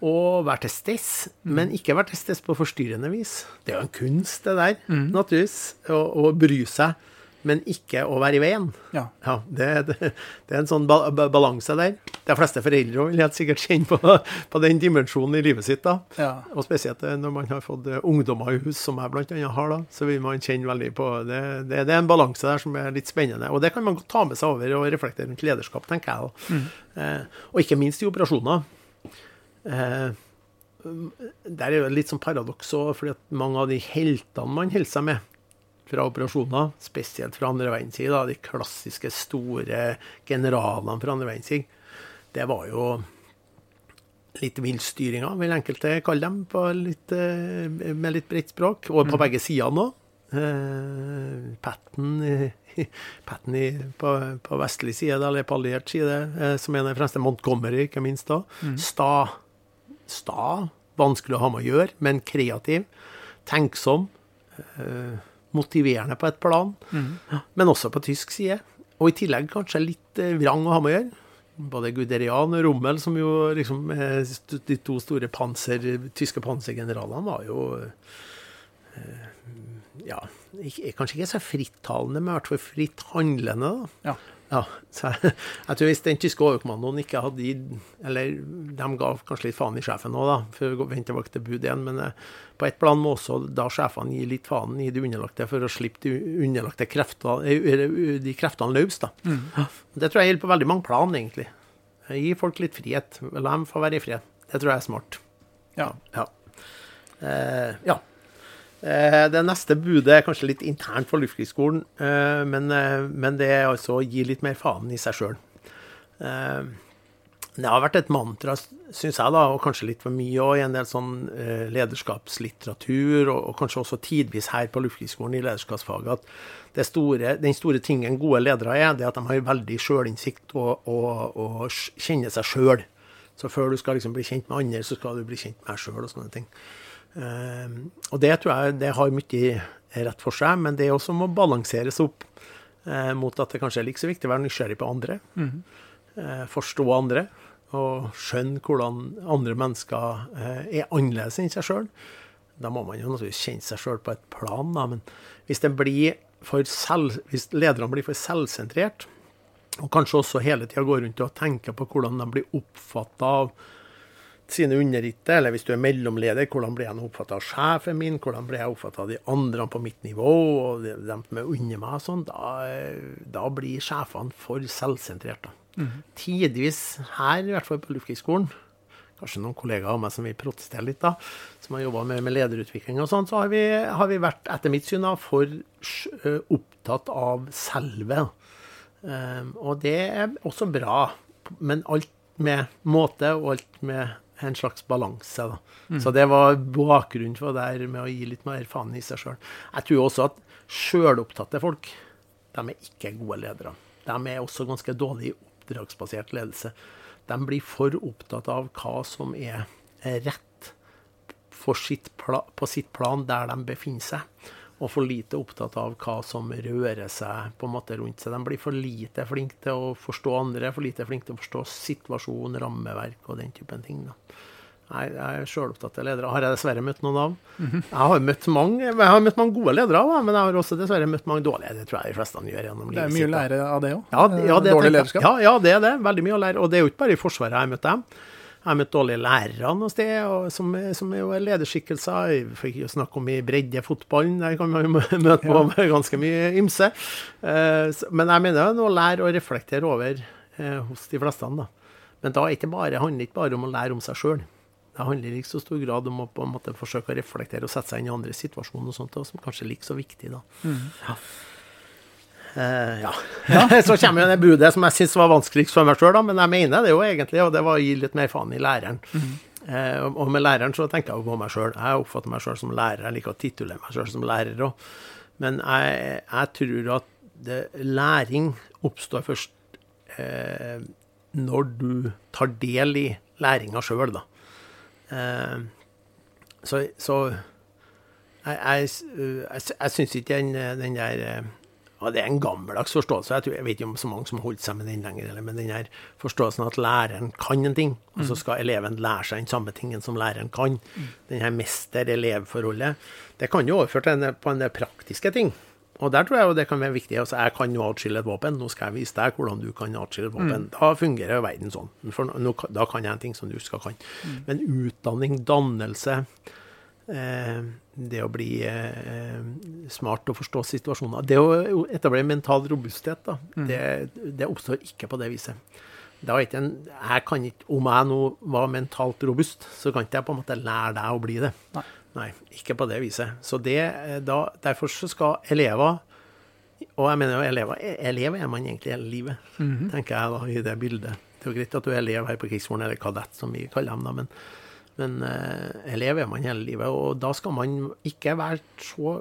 og være til stede, men ikke være til stede på forstyrrende vis. Det er jo en kunst, det der, naturligvis. Å, å bry seg, men ikke å være i veien. Ja. Ja, det, det, det er en sånn ba ba balanse der. De fleste foreldre vil helt sikkert kjenne på, på den dimensjonen i livet sitt. da. Ja. Og spesielt eh, når man har fått eh, ungdommer i hus, som jeg annet har, da, så vil man kjenne veldig på det. Det, er en balanse der som er litt spennende. Og det kan man godt ta med seg over og reflektere rundt lederskap, tenker jeg. da. Eh, og ikke minst i operasjoner. Eh, der er jo litt sånn paradoks òg, fordi mange av de heltene man holder seg med fra operasjoner, spesielt fra andre verdenskrig, da, de klassiske store generalene fra andre verdenskrig, det var jo litt villstyringer, vil enkelte kalle dem, på litt, eh, med litt bredt språk. Og på begge sider nå. Eh, Patten, Patten i, på, på vestlig side, eller på alliert side, eh, som er den fremste Montgomery, ikke minst da. Sta, sta, vanskelig å ha med å gjøre, men kreativ. Tenksom. Motiverende på et plan, men også på tysk side. Og i tillegg kanskje litt eh, vrang å ha med å gjøre. Både Guderian og Rommel, som jo liksom eh, De to store panser, tyske pansergeneralene var jo eh, Ja, kanskje ikke så frittalende, men i hvert fall fritt handlende. da. Ja. Ja, så jeg, jeg tror hvis den tyske overkommandoen ikke hadde gitt Eller de ga kanskje litt faen i sjefen òg, da, for å vende tilbake til bud igjen. Men eh, på et plan må også da sjefene gi litt faen i de underlagte for å slippe de underlagte kreftene, eh, de kreftene løs. da. Mm. Det tror jeg gjelder på veldig mange plan, egentlig. Gi folk litt frihet. La dem få være i fred. Det tror jeg er smart. Ja. Ja. Eh, ja. Eh, det neste budet er kanskje litt internt for Luftkrigsskolen, eh, men, eh, men det er altså å gi litt mer faen i seg sjøl. Det har vært et mantra, syns jeg, da, og kanskje litt for mye òg, i en del sånn lederskapslitteratur, og, kanskje også tidvis her på Luftkrigsskolen i lederskapsfaget, at store, den store tingen gode ledere er, det er at de har veldig sjølinnsikt og, og, og kjenner seg sjøl. Så før du skal liksom bli kjent med andre, så skal du bli kjent med deg sjøl og sånne ting. Eh, og det tror jeg det har mye rett for seg, men det også må balanseres opp eh, mot at det kanskje er like så viktig å være nysgjerrig på andre. Eh, forstå andre, og skjønne hvordan andre mennesker eh, er annerledes enn seg sjøl. Da må man jo naturligvis kjenne seg sjøl på et plan, da, men hvis, det blir for selv, hvis lederne blir for selvsentrert, og kanskje også hele tida går rundt og tenker på hvordan de blir oppfatta av sine undergitte, eller hvis du er mellomleder, hvordan blir jeg oppfatta av sjefen min, hvordan blir jeg oppfatta av de andre på mitt nivå, og de, de som er under meg, og sånn, da, da blir sjefene for selvsentrerte. Mm. Tidvis her, i hvert fall på Luftkrigsskolen, kanskje noen kollegaer av meg som vil protestere litt, da, som har jobba med, med lederutvikling og sånn, så har vi, har vi vært, etter mitt syn, da, for opptatt av selve. Um, og det er også bra, men alt med måte og alt med en slags balanse. da. Så det var bakgrunnen for det her med å gi litt mer faen i seg sjøl. Jeg tror også at sjølopptatte folk, de er ikke gode ledere. De er også ganske dårlige i oppdragsbasert ledelse. De blir for opptatt av hva som er rett sitt på sitt plan der de befinner seg, og for lite opptatt av hva som rører seg på en måte rundt seg. De blir for lite flinke til å forstå andre, for lite flinke til å forstå situasjon, rammeverk og den typen ting. da. Jeg er sjølopptatte ledere. Har jeg dessverre møtt noen av. Mhm. Jeg har møtt mange jeg har møtt mange gode ledere, da, men jeg har også dessverre møtt mange dårlige. Det tror jeg de fleste gjør gjennom livet. Det livet er sitt. mye å lære av det òg. Ja, ja, det Dårlig lederskap. Ja, ja, det er det. Veldig mye å lære. Og det er jo ikke bare i Forsvaret jeg har møtt dem. Jeg møtte har møtt dårlige lærere noe sted, som, som er jo er lederskikkelser. Vi fikk jo snakke om i breddefotballen, der kan man jo møte på med ganske mye ymse. Eh, Men jeg mener det er noe å lære og reflektere over eh, hos de fleste. da. Men da det ikke bare, handler det ikke bare om å lære om seg sjøl. Det handler i så stor grad om å på en måte forsøke å reflektere og sette seg inn i andre situasjoner, og sånt, og som kanskje er like så viktig. da. Ja. Eh, ja. så kommer jo det budet som jeg syns var vanskeligst for meg sjøl, men jeg mener det jo egentlig, og det var å gi litt mer faen i læreren. Eh, og- og med læreren så tenker jeg jo på meg sjøl. Jeg oppfatter meg sjøl som lærer. Jeg liker å titulere meg sjøl som lærer òg. Men jeg, jeg tror at det, læring oppstår først eh, når du tar del i læringa sjøl, da. Eh, så, så jeg, jeg, jeg, jeg syns ikke den, den der ja, Det er en gammeldags forståelse. Jeg, tror, jeg vet ikke om så mange som har holdt seg med den lenger. eller, Men den her forståelsen at læreren kan en ting, og så skal eleven lære seg den samme tingen som læreren kan. Den her mester-elev-forholdet. Det kan jo overføre til en, på en del praktiske ting. Og der tror jeg jo det kan være viktig. altså Jeg kan jo atskille et våpen. Nå skal jeg vise deg hvordan du kan atskille et våpen. Da fungerer jo verden sånn. For nå, da kan jeg en ting som du skal kan. Men utdanning, dannelse, det å bli eh, smart og forstå situasjoner Det å etablere mental robusthet, da, det, det oppstår ikke på det viset. Da er ikke en, jeg kan ikke, Om jeg nå var mentalt robust, så kan ikke jeg på en måte lære deg å bli det. Nei. Nei, ikke på det viset. Så det, eh, da, Derfor så skal elever Og jeg mener jo elever Elev er man egentlig hele livet, tenker jeg da i det bildet. Det er jo greit at du er elev her på krigsskolen, eller kadett, som vi kaller dem, da, men, men eh, elev er man hele livet. Og da skal man ikke være så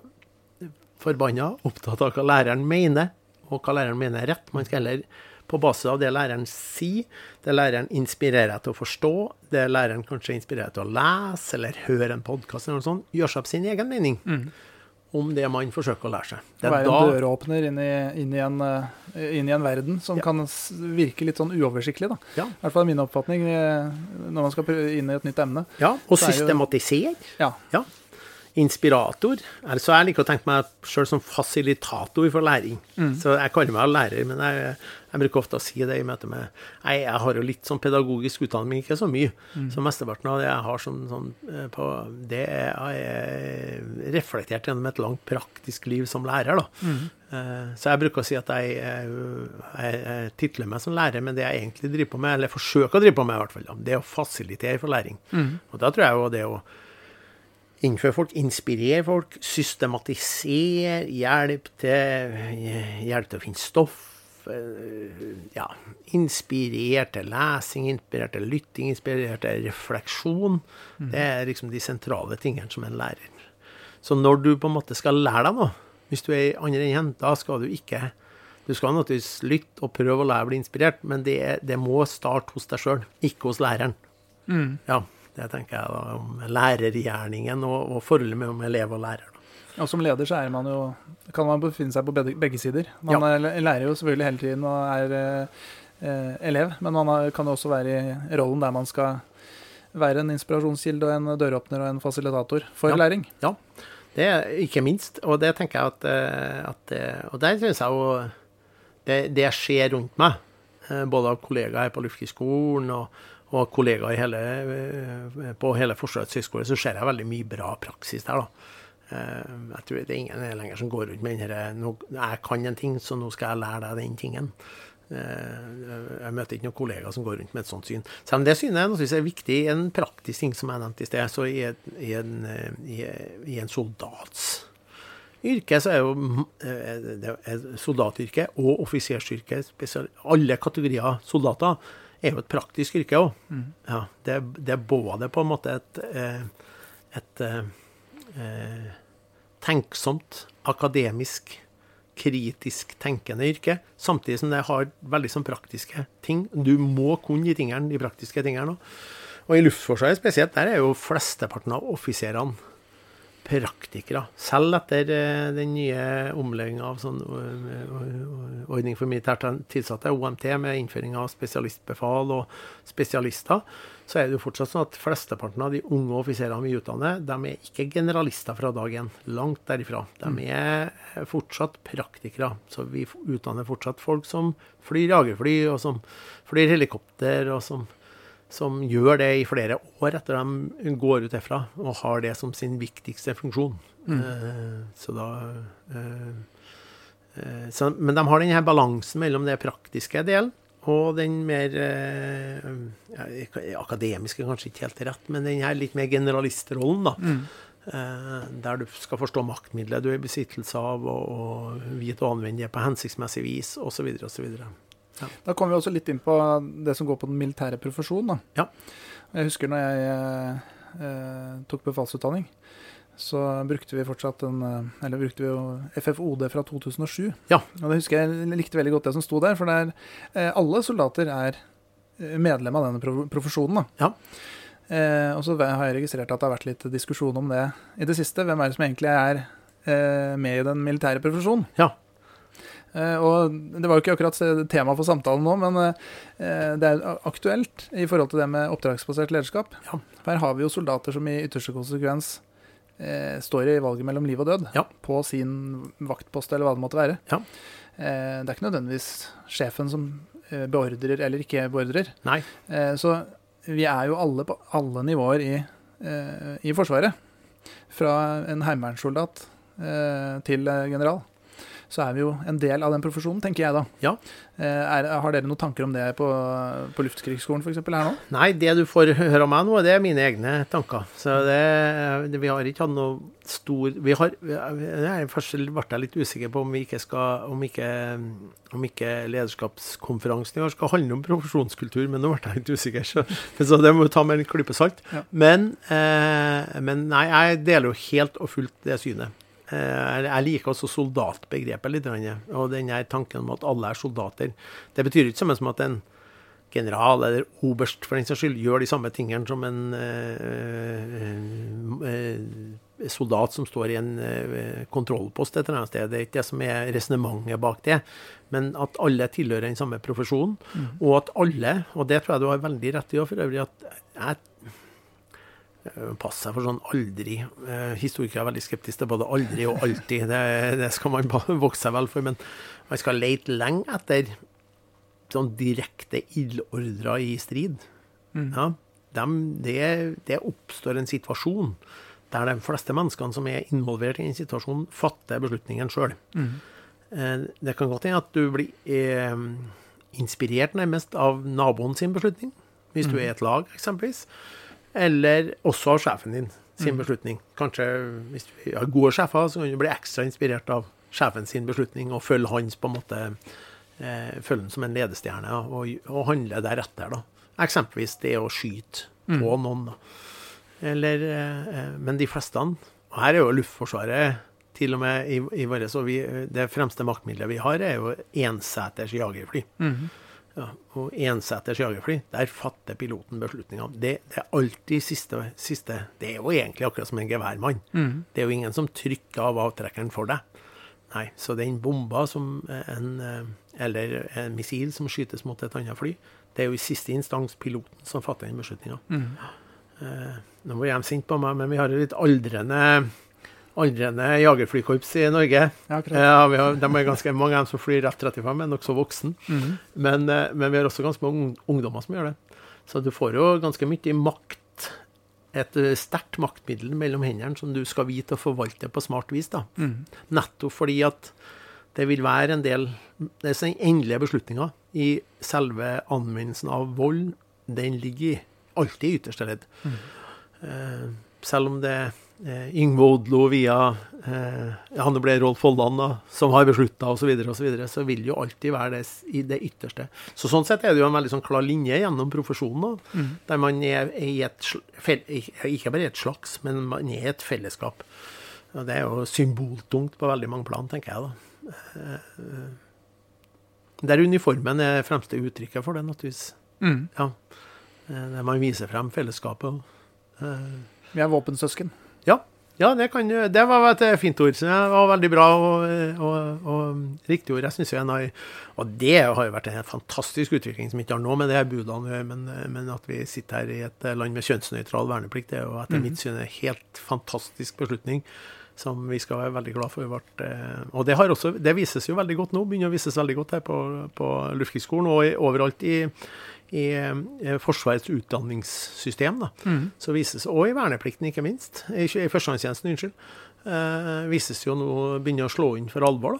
forbanna opptatt av hva læreren mener, og hva læreren mener er rett. Man skal heller, på basis av det læreren sier, det læreren inspirerer deg til å forstå, det læreren kanskje inspirerer deg til å lese eller høre en podkast eller noe sånt, gjøre seg opp sin egen mening om det man forsøker å lære seg. Det er Være en døråpner inn i, inn, i en, eh, inn i en verden som Ja. kan virke litt sånn uoversiktlig. da. Ja. I hvert fall er min oppfatning eh, når man skal inn i et nytt emne. Ja, og er jo- systematisere. Ja. Ja. Inspirator. Altså, jeg liker å tenke meg sjøl som fasilitator for læring. Så jeg kaller meg lærer, men jeg, jeg bruker ofte å si det i møte med Nei, jeg har jo litt sånn pedagogisk utdanning, men ikke så mye. Så mesteparten av det jeg har sånn, sånn eh, på Det er, er reflektert gjennom et langt praktisk liv som lærer, da. Mm. Så jeg bruker å si at jeg, jeg, jeg, jeg titler meg som lærer, men det jeg egentlig driver på med, eller forsøker å drive på med, i hvert fall, det er å fasilitere for læring. Og da tror jeg jo det å innføre folk, inspirere folk, systematisere, hjelp til, hjelp til å finne stoff. eh, Ja, inspirere til lesing, inspirer til lytting, inspirer til refleksjon. Det er liksom de sentrale tingene som en lærer. Så når du på en måte skal lære deg noe, hvis du er i andre enden, da skal du ikke Du skal naturligvis lytte og prøve å lære å bli inspirert, men det, det må starte hos deg sjøl, ikke hos læreren. Ja, det tenker jeg da om lærergjerningen og, og forholdet mellom elev og lærer. Og som leder så man jo, kan man befinne seg på begge, sider. Man Ja. er, lærer jo selvfølgelig hele tiden og er eh, elev, men man har, kan jo også være i rollen der man skal være en inspirasjonskilde og en døråpner og en fasilitator for Ja. læring. Ja, det er ikke minst. Og det tenker jeg at, eh, at eh, Og der syns jeg jo det, det skjer rundt meg, eh, både av kollegaer her på Luftkrigsskolen og, og kollegaer hele, eh, på hele Forsvarets høgskole, så ser jeg veldig mye bra praksis der, da. Eh, Jeg tror det er ingen lenger som går rundt med den herre Jeg kan en ting, så nå skal jeg lære deg den tingen. Eh, Jeg møter ikke noen kollegaer som går rundt med et sånt syn. Selv om det synet jeg er viktig i en praktisk ting som jeg nevnte i sted. Så i, en, i, i en soldats yrke så er jo soldatyrket soldatyrke og offisersyrke, spesial- alle kategorier soldater, er jo et praktisk yrke òg. Ja, det, det er både på en måte et, et, et eh, eh, tenksomt, akademisk, kritisk tenkende yrke, samtidig som det har veldig sånn praktiske ting. Du må kunne de tingene, de praktiske tingene òg. Og i Luftforsvaret spesielt, der er jo flesteparten av offiserene praktikere. Selv etter eh, den nye omlegginga av sånn ordning for militært tilsatte, OMT, med innføring av spesialistbefal og spesialister, så er det jo fortsatt sånn at flesteparten av de unge offiserene vi utdanner, de er ikke generalister fra dag én. Langt derifra. De er fortsatt praktikere. Så vi utdanner fortsatt folk som flyr jagerfly, og som flyr helikopter, og som som gjør det i flere år etter de går ut derfra, og har det som sin viktigste funksjon. Mm. Eh, så da eh, eh, så, Men de har denne balansen mellom det praktiske delen og den mer eh, ja, Akademiske kanskje ikke helt rett, men den her litt mer generalistrollen, da. Mm. Eh, der du skal forstå maktmiddelet du er i besittelse av, og, og vite å anvende det på hensiktsmessig vis, osv. osv. Da kommer vi også litt inn på det som går på den militære profesjonen. Ja. Jeg husker når jeg eh, eh, tok befalsutdanning, så brukte vi fortsatt en eh, Eller brukte vi jo FFOD fra 2007. Ja. Og det husker jeg likte veldig godt det som sto der, for det er, eh, alle soldater er eh, medlem av denne profesjonen. da. Ja. Eh, og så har jeg registrert at det har vært litt diskusjon om det i det siste. Hvem er det som egentlig er eh, med i den militære profesjonen? Ja. Eh, og Det var jo ikke akkurat tema for samtalen nå, men eh, det er aktuelt i forhold til det med oppdragsbasert lederskap. Ja. Her har vi jo soldater som i ytterste konsekvens eh, står i valget mellom liv og død Ja. på sin vaktpost, eller hva det måtte være. Ja. Det er ikke nødvendigvis sjefen som beordrer eller ikke beordrer. Nei. Så vi er jo alle på alle nivåer i, i Forsvaret. Fra en heimevernssoldat til general. Så er vi jo en del av den profesjonen, tenker jeg da. Ja. Eh, er, har dere noen tanker om det på, på Luftkrigsskolen f.eks. her nå? Nei, det du får høre om meg nå, det er mine egne tanker. Så det, det Vi har ikke hatt noe stor Vi har Først ble jeg litt usikker på om vi ikke skal Om ikke, om ikke lederskapskonferansen i år skal handle om profesjonskultur, men nå ble jeg litt usikker, så, så det må vi ta med en klype salt. Ja. Men, eh, men nei, jeg deler jo helt og fullt det synet. Eh, Jeg liker også soldatbegrepet litt. Og den her tanken om at alle er soldater. Det betyr ikke samme som at en general eller oberst for den saks skyld gjør de samme tingene som en eh, eh, soldat som står i en eh, kontrollpost et eller annet sted. Det er ikke det som er resonnementet bak det. Men at alle tilhører den samme profesjonen. Og at alle, og det tror jeg du har veldig rett i for øvrig, at jeg Eh, Pass seg for sånn aldri. Eh, historikere er veldig skeptiske til både aldri og alltid. Det, det skal man bare vokse seg vel for. Men man skal lete lenge etter sånn direkte ildordrer i strid. Mm. Ja, dem, det, det oppstår en situasjon der de fleste menneskene som er involvert i en situasjon, fatter beslutningen sjøl. Mm. Eh, det kan godt hende at du blir eh, inspirert nærmest av naboen sin beslutning, hvis du Mm. er i et lag, eksempelvis. Eller også av sjefen din sin Mm. beslutning. Kanskje hvis vi har gode sjefer, så kan du bli ekstra inspirert av sjefen sin beslutning og følge hans på en måte eh, Følge ham som en ledestjerne og, og handle deretter. da. Eksempelvis det å skyte Mm. på noen. da. Eller, eh, men de fleste Og her er jo Luftforsvaret til og med i, i våre, så vi, Det fremste maktmiddelet vi har, er jo enseters jagerfly. Mhm. Ja, og enseters jagerfly, der fatter piloten beslutninga. Det, det er alltid siste, siste Det er jo egentlig akkurat som en geværmann. Mm. Det er jo ingen som trykker av avtrekkeren for deg. Nei, så den bomba som en, eh, eller en missil som skytes mot et annet fly, det er jo i siste instans piloten som fatter den beslutninga. Mm. Eh, nå var de sinte på meg, men vi har jo litt aldrende, aldrende jagerflykorps i Norge. Ja. Ja, vi har, de er ganske mange av dem som flyr F-35, er nokså voksen. -hmm. Men, eh, men vi har også ganske mange ungdommer som gjør det. Så du får jo ganske mye makt, et eh, sterkt maktmiddel mellom hendene som du skal vite å forvalte på smart vis. da. Mm. Nettopp fordi at det vil være en del Det er den endelige beslutninga i selve anvendelsen av vold, den ligger alltid i ytterste ledd. Eh, selv om det eh, Yngve Odlo via eh, Han det ble Rolf Folland, da, som har beslutta osv., så, videre, og så, videre, så vil jo alltid være det i det ytterste. Så Sånn sett er det jo en veldig sånn klar linje gjennom profesjonen, da, mm. der man er i et Ikke bare et slags, men man er i et fellesskap. Og Det er jo symboltungt på veldig mange plan, tenker jeg. da. Eh, Der uniformen er fremste uttrykket for det, naturligvis. Mm. Ja. Eh, Der man viser frem fellesskapet. eh, Vi er våpensøsken. Ja, ja det, kan, det var et fint ord. Så det var veldig bra og, og, og riktig ord. Jeg synes jo en av, Og det har jo vært en fantastisk utvikling som ikke har noe med det her budene å gjøre, men, men at vi sitter her i et land med kjønnsnøytral verneplikt, det er jo etter Mhm. mitt syn en helt fantastisk beslutning. Som vi skal være veldig glad for. Eh, og det, har også, det vises jo veldig godt nå. Begynner å vises veldig godt her på, på Luftkrigsskolen og overalt i, i eh, Forsvarets utdanningssystem, da, så vises, og i verneplikten, ikke minst, i, i førstegangstjenesten, unnskyld, eh, vises jo nå begynner å slå inn for alvor.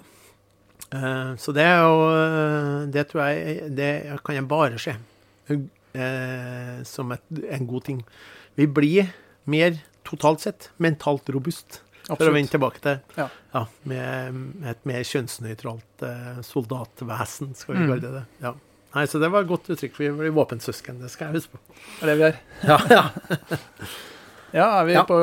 Eh, så det er jo eh, Det tror jeg Det kan jeg bare se eh, som et, en god ting. Vi blir mer, totalt sett, mentalt robust. For å vende tilbake til Ja. ja, med, et mer kjønnsnøytralt eh, soldatvesen, skal vi Mm. kalle det det. Ja. Nei, så det var et godt uttrykk. Vi blir våpensøsken, det skal jeg huske på. Det er det vi er. Ja, ja. Ja, er vi Ja. på,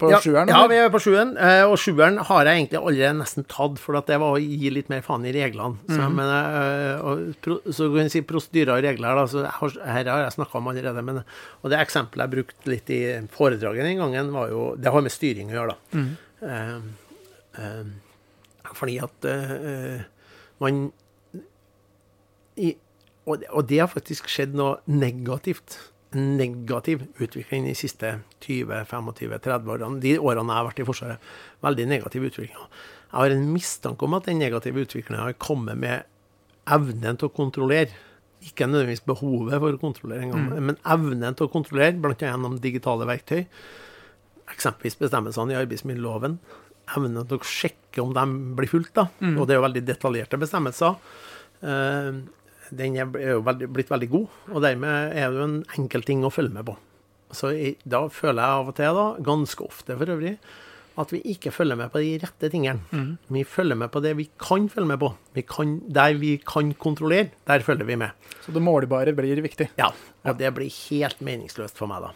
på ja, sjueren? Ja, vi er på sjueren. eh, Og sjueren har jeg egentlig allerede nesten tatt, for at det var å gi litt mer faen i reglene. Så, Mhm. men, eh, og, så kan jeg si prosedyrer og regler, da. Så her har jeg snakka om allerede. Men, og det eksempelet jeg brukte litt i foredraget den gangen, var jo Det har med styring å gjøre, da. Mhm. Eh, eh, fordi at uh, man i, og, det, og det har faktisk skjedd noe negativt. Negativ utvikling de siste 20-25-30 årene. De årene jeg har vært i Forsvaret. Veldig negativ utvikling. Jeg har en mistanke om at den negative utviklingen har kommet med evnen til å kontrollere. Ikke nødvendigvis behovet for å kontrollere engang, men evnen til å kontrollere, bl.a. gjennom digitale verktøy. Eksempelvis bestemmelsene i arbeidsmiljøloven. Evnen til å sjekke om de blir fulgt. da. Og det er jo veldig detaljerte bestemmelser. Eh, den er jo veldig, blitt veldig god, og dermed er det jo en enkel ting å følge med på. Så i, da føler jeg av og til, da, ganske ofte for øvrig, at vi ikke følger med på de rette tingene. Vi følger med på det vi kan følge med på. Vi kan, der vi kan kontrollere, der følger vi med. Så det målbare blir viktig. Ja, og det blir helt meningsløst for meg, da.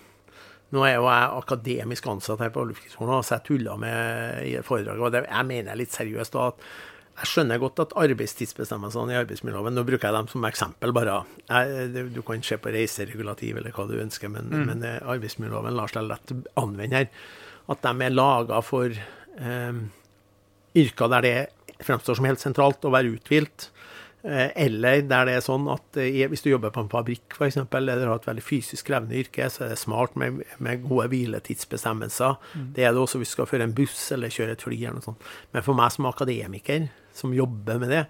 Nå er jo jeg akademisk ansatt her på Luftkrigsskolen, så jeg tulla med i foredraget. Og det, jeg mener litt seriøst da at jeg skjønner godt at arbeidstidsbestemmelsene i arbeidsmiljøloven Nå bruker jeg dem som eksempel, bare. Jeg, du kan se på reiseregulativ eller hva du ønsker, men, men eh, arbeidsmiljøloven lar seg lett anvende her. At de er laga for eh, yrker der det fremstår som helt sentralt å være uthvilt. Eh, Eller der det er sånn at eh, hvis du jobber på en fabrikk f.eks., eller har et veldig fysisk krevende yrke, så er det smart med, med gode hviletidsbestemmelser. Det er det også hvis du skal føre en buss eller kjøre et fly. eller noe sånt. Men for meg som akademiker, som jobber med det,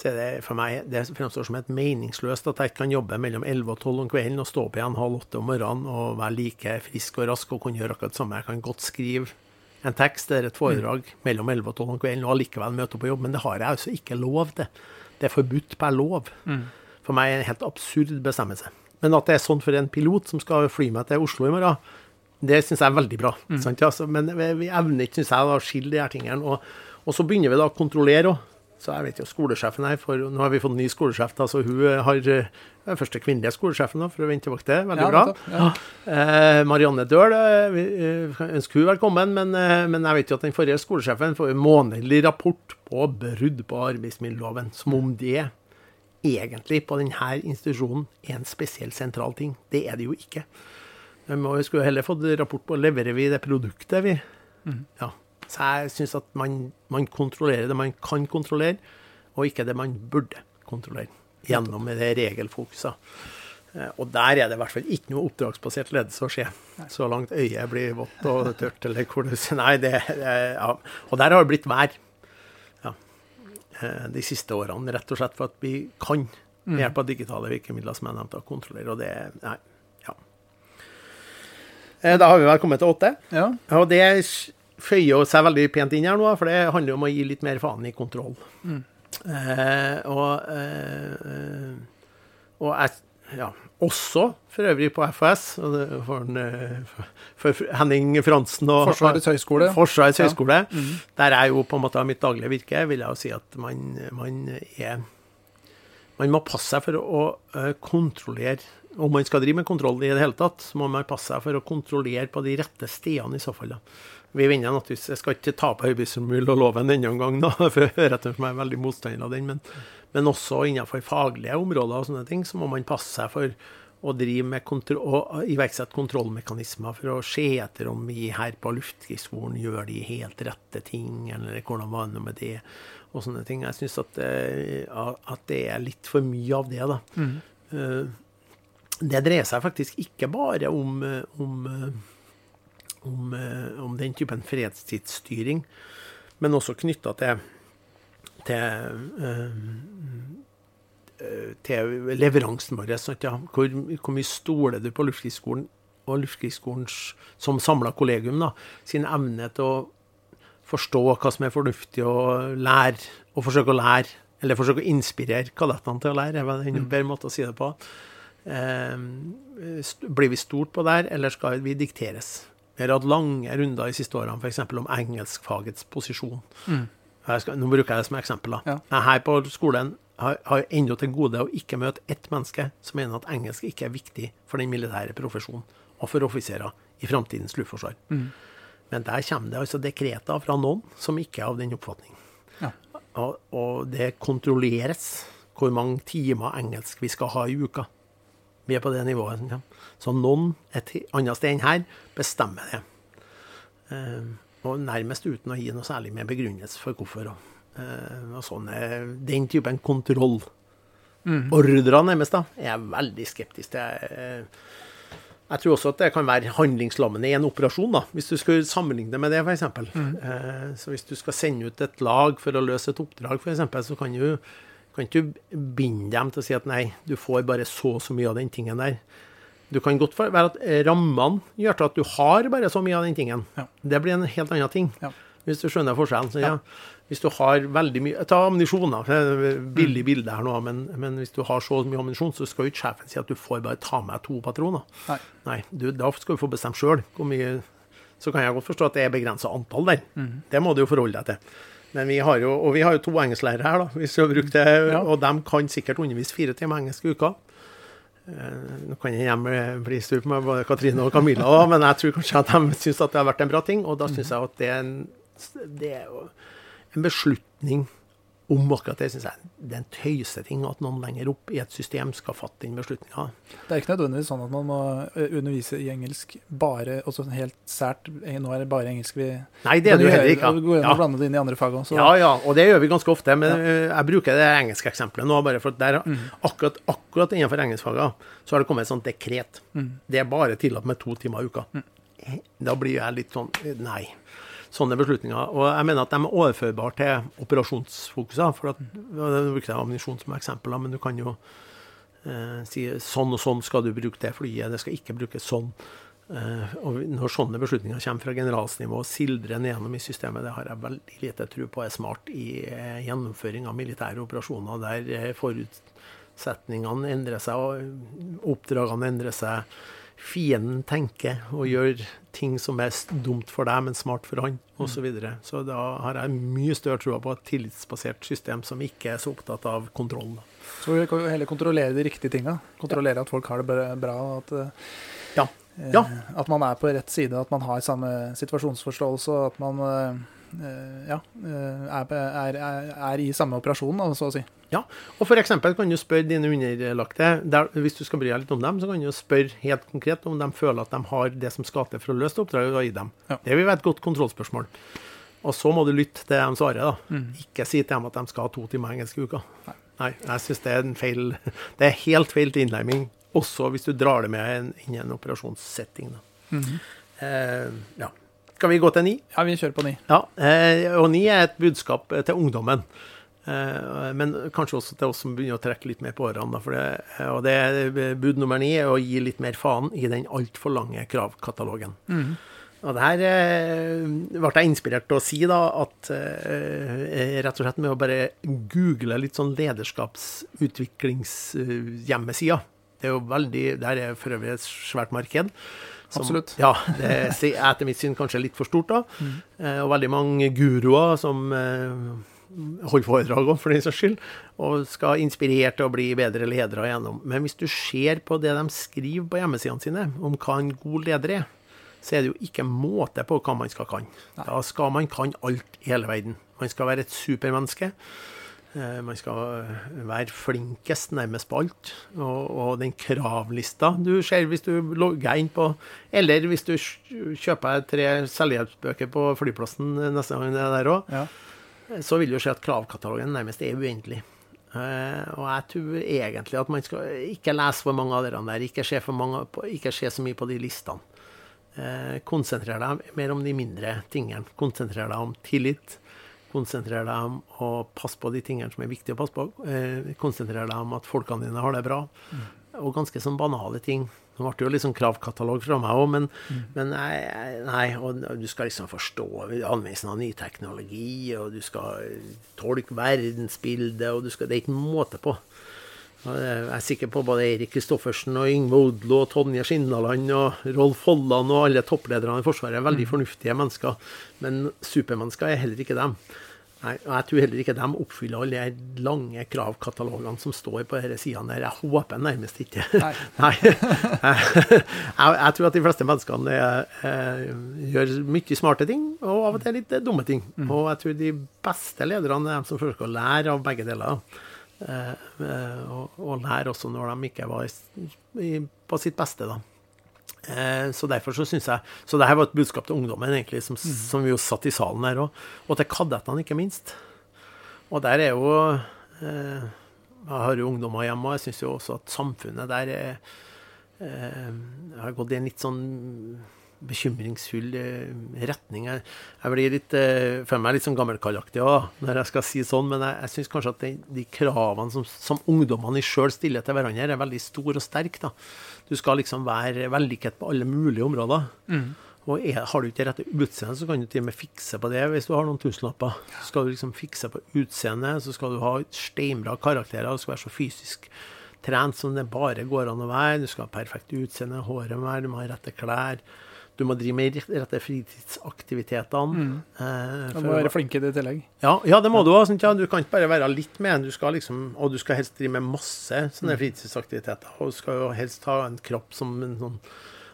så er det for meg det fremstår som helt meningsløst at jeg ikke kan jobbe mellom 11 og 12 om kvelden og stå opp igjen halv åtte om morgenen og være like frisk og rask og kunne gjøre akkurat det samme. Jeg kan godt skrive en tekst eller et foredrag mellom 11 og 12 om kvelden og allikevel møte opp på jobb, men det har jeg altså ikke lov til. Det er forbudt per lov. For meg er det en helt absurd bestemmelse. Men at det er sånn for en pilot som skal fly meg til Oslo i morgen, det syns jeg er veldig bra. Sant, ja? Men vi, evner ikke, syns jeg, å skille de her tingene. Og, og så begynner vi da å kontrollere òg. Så jeg vet jo skolesjefen her, for nå har vi fått ny skolesjef, da, så hun har eh, den første kvinnelige skolesjefen, da, for å vende tilbake til. Veldig Ja, bra. ja. Eh, Marianne Døhl, eh, vi ønsker hun velkommen, men, eh, men jeg vet jo at den forrige skolesjefen får en månedlig rapport på brudd på arbeidsmiljøloven, som om det egentlig på denne institusjonen er en spesiell sentral ting. Det er det jo ikke. Vi skulle heller fått rapport på leverer vi det produktet, vi. Ja. Så jeg syns at man, man kontrollerer det man kan kontrollere, og ikke det man burde kontrollere. Gjennom det regelfokuset. Eh, Og der er det i hvert fall ikke noe oppdragsbasert ledelse å skje. Så langt øyet blir vått og tørt, eller hvor du sier Nei, det, ja. Og der har det blitt vær. Ja. Eh, De siste årene, rett og slett for at vi kan med hjelp av digitale virkemidler som jeg nevnte, å kontrollere. Og det Nei. Ja. Eh, Da har vi vel kommet til åtte. Ja. Og det føyer seg veldig pent inn her nå, for det handler om å gi litt mer faen i kontroll. Eh, og eh, og jeg, ja, også for øvrig på FHS, for, eh, for Henning Fransen og Forsvarets høgskole. Forsvarets Ja. mm. Der jeg jo på en måte har mitt daglige virke, vil jeg jo si at man, man er Man må passe seg for å eh, kontrollere Om man skal drive med kontroll i det hele tatt, så må man passe seg for å kontrollere på de rette stedene i så fall. da. Vi vinner naturligvis Jeg skal ikke ta på arbeidsmiljøloven denne gang, da, for jeg hører at jeg er veldig motstander av den. Men, men også innenfor faglige områder og sånne ting, så må man passe seg for å drive med kontro og iverksette kontrollmekanismer for å se etter om vi her på Luftkrigsskolen gjør de helt rette ting, eller hvordan var det med det, og sånne ting. Jeg syns at, det- at det er litt for mye av det, da. Mm. Det dreier seg faktisk ikke bare om, eh, om, eh, om, eh, om den typen fredstidsstyring, men også knytta til, til eh, til leveransen vår. Ja. hvor, hvor mye stoler du på Luftkrigsskolen og Luftkrigsskolen som samla kollegium da, sin evne til å forstå hva som er fornuftig å lære, og forsøke å lære, eller forsøke å inspirere kadettene til å lære, er en bedre måte å si det på. Eh, blir vi stort på der, eller skal vi dikteres? Vi har hatt lange runder de siste årene f.eks. om engelskfagets posisjon. Jeg skal, nå bruker jeg det som eksempel. da. Ja. Her på skolen har, har ennå til gode å ikke møte ett menneske som mener at engelsk ikke er viktig for den militære profesjonen og for offiserer i framtidens luftforsvar. Men der kommer det altså dekreter fra noen som ikke er av den oppfatning. Ja. Og, og det kontrolleres hvor mange timer engelsk vi skal ha i uka. Vi er på det nivået. Ja. Så noen et annet sted enn her bestemmer det. Eh, og nærmest uten å gi noe særlig med begrunnelse for hvorfor. Og, eh, og sånn, eh, den typen kontroll. Ordrer nærmest, da, er jeg veldig skeptisk til. Eh, Jeg tror også at det kan være handlingslammende i en operasjon, da, hvis du skal sammenligne med det, f.eks. Eh, så hvis du skal sende ut et lag for å løse et oppdrag, f.eks., så kan du kan ikke du binde dem til å si at nei, du får bare så og så mye av den tingen der. Du kan godt være at rammene gjør til at du har bare så mye av den tingen. Ja. Det blir en helt annen ting. Ja. Hvis du skjønner forskjellen. Så ja, hvis du har veldig mye Ta ammunisjon, da. Billig bilde her nå, men, men hvis du har så mye ammunisjon, så skal jo ikke sjefen si at du får bare ta med to patroner. Nei. Nei, du, da skal du få bestemme sjøl hvor mye Så kan jeg godt forstå at det er begrensa antall der. Mm. Det må du jo forholde deg til. Men vi har jo, og vi har jo to engelsklærere her, da, hvis vi har brukt det, Ja. og de kan sikkert undervise fire timer engelsk i uka. Eh, Nå kan jeg hjemme bli sur på meg, både Katrine og Camilla, da, men jeg tror kanskje at de syns at det har vært en bra ting. Og da syns jeg at det er en, det er en beslutning om akkurat det. Synes jeg det er en tøyseting at noen lenger opp i et system skal fatte den beslutninga. Det er ikke nødvendigvis sånn at man må undervise i engelsk bare også helt sært. eh, Nå er det bare engelsk vi Nei, det er det jo heller ikke. Gå inn Ja. og blande det inn i andre fag også. Ja, ja, og det gjør vi ganske ofte. Men ja. jeg bruker det engelske eksempelet nå, bare for der, Mm. akkurat, akkurat innenfor engelskfaget så har det kommet et sånt dekret. Mm. Det er bare tillatt med to timer i uka. Da blir jeg litt sånn eh, Nei. Sånne beslutninger. Og jeg mener at de er overførbare til operasjonsfokuser. For at, Nå brukte jeg ammunisjon som eksempel, men du kan jo eh, si sånn og sånn skal du bruke det flyet, det skal ikke brukes sånn. Eh, og når sånne beslutninger kommer fra generalsnivå og sildrer nedgjennom i systemet, det har jeg veldig lite tro på er smart i eh, gjennomføring av militære operasjoner, der eh, forutsetningene endrer seg, og oppdragene endrer seg. Fienden tenker og gjør ting som er dumt for deg, men smart for han, osv. Så, videre. så da har jeg mye større tro på et tillitsbasert system som ikke er så opptatt av kontroll. Så vi kan heller kontrollere de riktige tinga. Kontrollere at folk har det bra-. At, Ja. eh, Ja. at man er på rett side, at man har samme situasjonsforståelse, og at man eh, ja, eh, er, er, er, i samme operasjon, så å si. Ja, og for eksempel kan du spørre dine underlagte, der, hvis du skal bry deg litt om dem, så kan du spørre helt konkret om de føler at de har det som skal til for å løse oppdraget, du har gitt dem. Ja. Det vil være et godt kontrollspørsmål. Og så må du lytte til dem svaret, da. Mm. Ikke si til dem at de skal ha to timer engelsk i uka. Nei, jeg syns det er en feil Det er helt feil innlemming, også hvis du drar det med inn i en operasjonssetting. Da. Mhm. Eh, ja. Skal vi gå til ni? Ja, vi kjører på ni. Ja, eh, og ni er et budskap eh, til ungdommen. Eh, men kanskje også til oss som begynner å trekke litt mer på årene. Det, og det er Bud nummer ni er å gi litt mer faen i den altfor lange kravkatalogen. Og det her ble jeg inspirert til å si da, at rett og slett med å bare google litt sånn lederskapsutviklingshjemmesider. Det er jo veldig, Der er for øvrig et svært marked. Som- Absolutt. Ja, det er etter mitt syn kanskje litt for stort, da. Eh, og veldig mange guruer som eh, holder foredrag òg, for den saks skyld, og skal inspirere til å bli bedre ledere gjennom. Men hvis du ser på det de skriver på hjemmesidene sine om hva en god leder er, så er det jo ikke måte på hva man skal kan. Da skal man kan alt i hele verden. Man skal være et supermenneske. Eh, Man skal være flinkest nærmest på alt. Og, og den kravlista du ser hvis du logger inn på Eller hvis du kjøper tre selvhjelpsbøker på flyplassen neste gang det er der òg, Ja. så vil du se at kravkatalogen nærmest er uendelig. Eh, og jeg tror egentlig at man skal ikke lese for mange av dere der, ikke se, for mange, ikke se så mye på de listene. Eh, konsentrer deg mer om de mindre tingene. Konsentrer deg om tillit. Konsentrer deg om å passe på de tingene som er viktige å passe på. Eh, konsentrer deg om at folkene dine har det bra. Mm. Og ganske sånn banale ting. Nå ble det jo litt sånn kravkatalog fra meg òg, men, mm. men nei, nei, og du skal liksom forstå anvendelsen av ny teknologi, og du skal tolke verdensbildet, og du skal, det er ikke en måte på. Jeg er sikker på både Eirik Kristoffersen og Yngve Odlo og Tonje Skinnaland og Rolf Holland og alle topplederne i Forsvaret er veldig mm. fornuftige mennesker. Men supermennesker er heller ikke dem. Nei, og Jeg tror heller ikke de oppfyller alle de lange kravkatalogene som står på disse sidene. Jeg håper nærmest ikke. Nei. Nei. Jeg, jeg, tror at de fleste menneskene eh, gjør mye smarte ting, og av og til litt dumme ting. Mm. Og jeg tror de beste lederne er de som forsøker å lære av begge deler. Eh, eh, og, og lære også når de ikke var i, på sitt beste, da. Eh, så derfor så syns jeg Så det her var et budskap til ungdommen, egentlig, som, mm. som vi jo satt i salen her òg. Og til kadettene, ikke minst. Og der er jo eh, Jeg har jo ungdommer hjemme, og jeg syns jo også at samfunnet der er eh, har gått i en litt sånn bekymringsfull eh, retning. Jeg, jeg blir litt, eh, føler meg litt sånn gammelkallaktig når jeg skal si sånn, men jeg, jeg syns kanskje at de, de kravene som, som ungdommene sjøl stiller til hverandre, er veldig store og sterke. Du skal liksom være vellykket på alle mulige områder. Mm. Og er, har du ikke det rette utseendet, så kan du til og med fikse på det hvis du har noen tusenlapper. Så skal du liksom fikse på utseendet, så skal du ha steinbra karakterer, du skal være så fysisk trent som det bare går an å være. Du skal ha perfekt utseende, håret må være, du må ha rette klær. Du må drive med rette fritidsaktivitetene. Mm. Eh, du må være flink i det i tillegg. Ja, ja, det må du òg. Ja. Du kan ikke bare være litt med. Du liksom, og du skal helst drive med masse sånne mm. fritidsaktiviteter. Og du skal jo helst ha en kropp som en sånn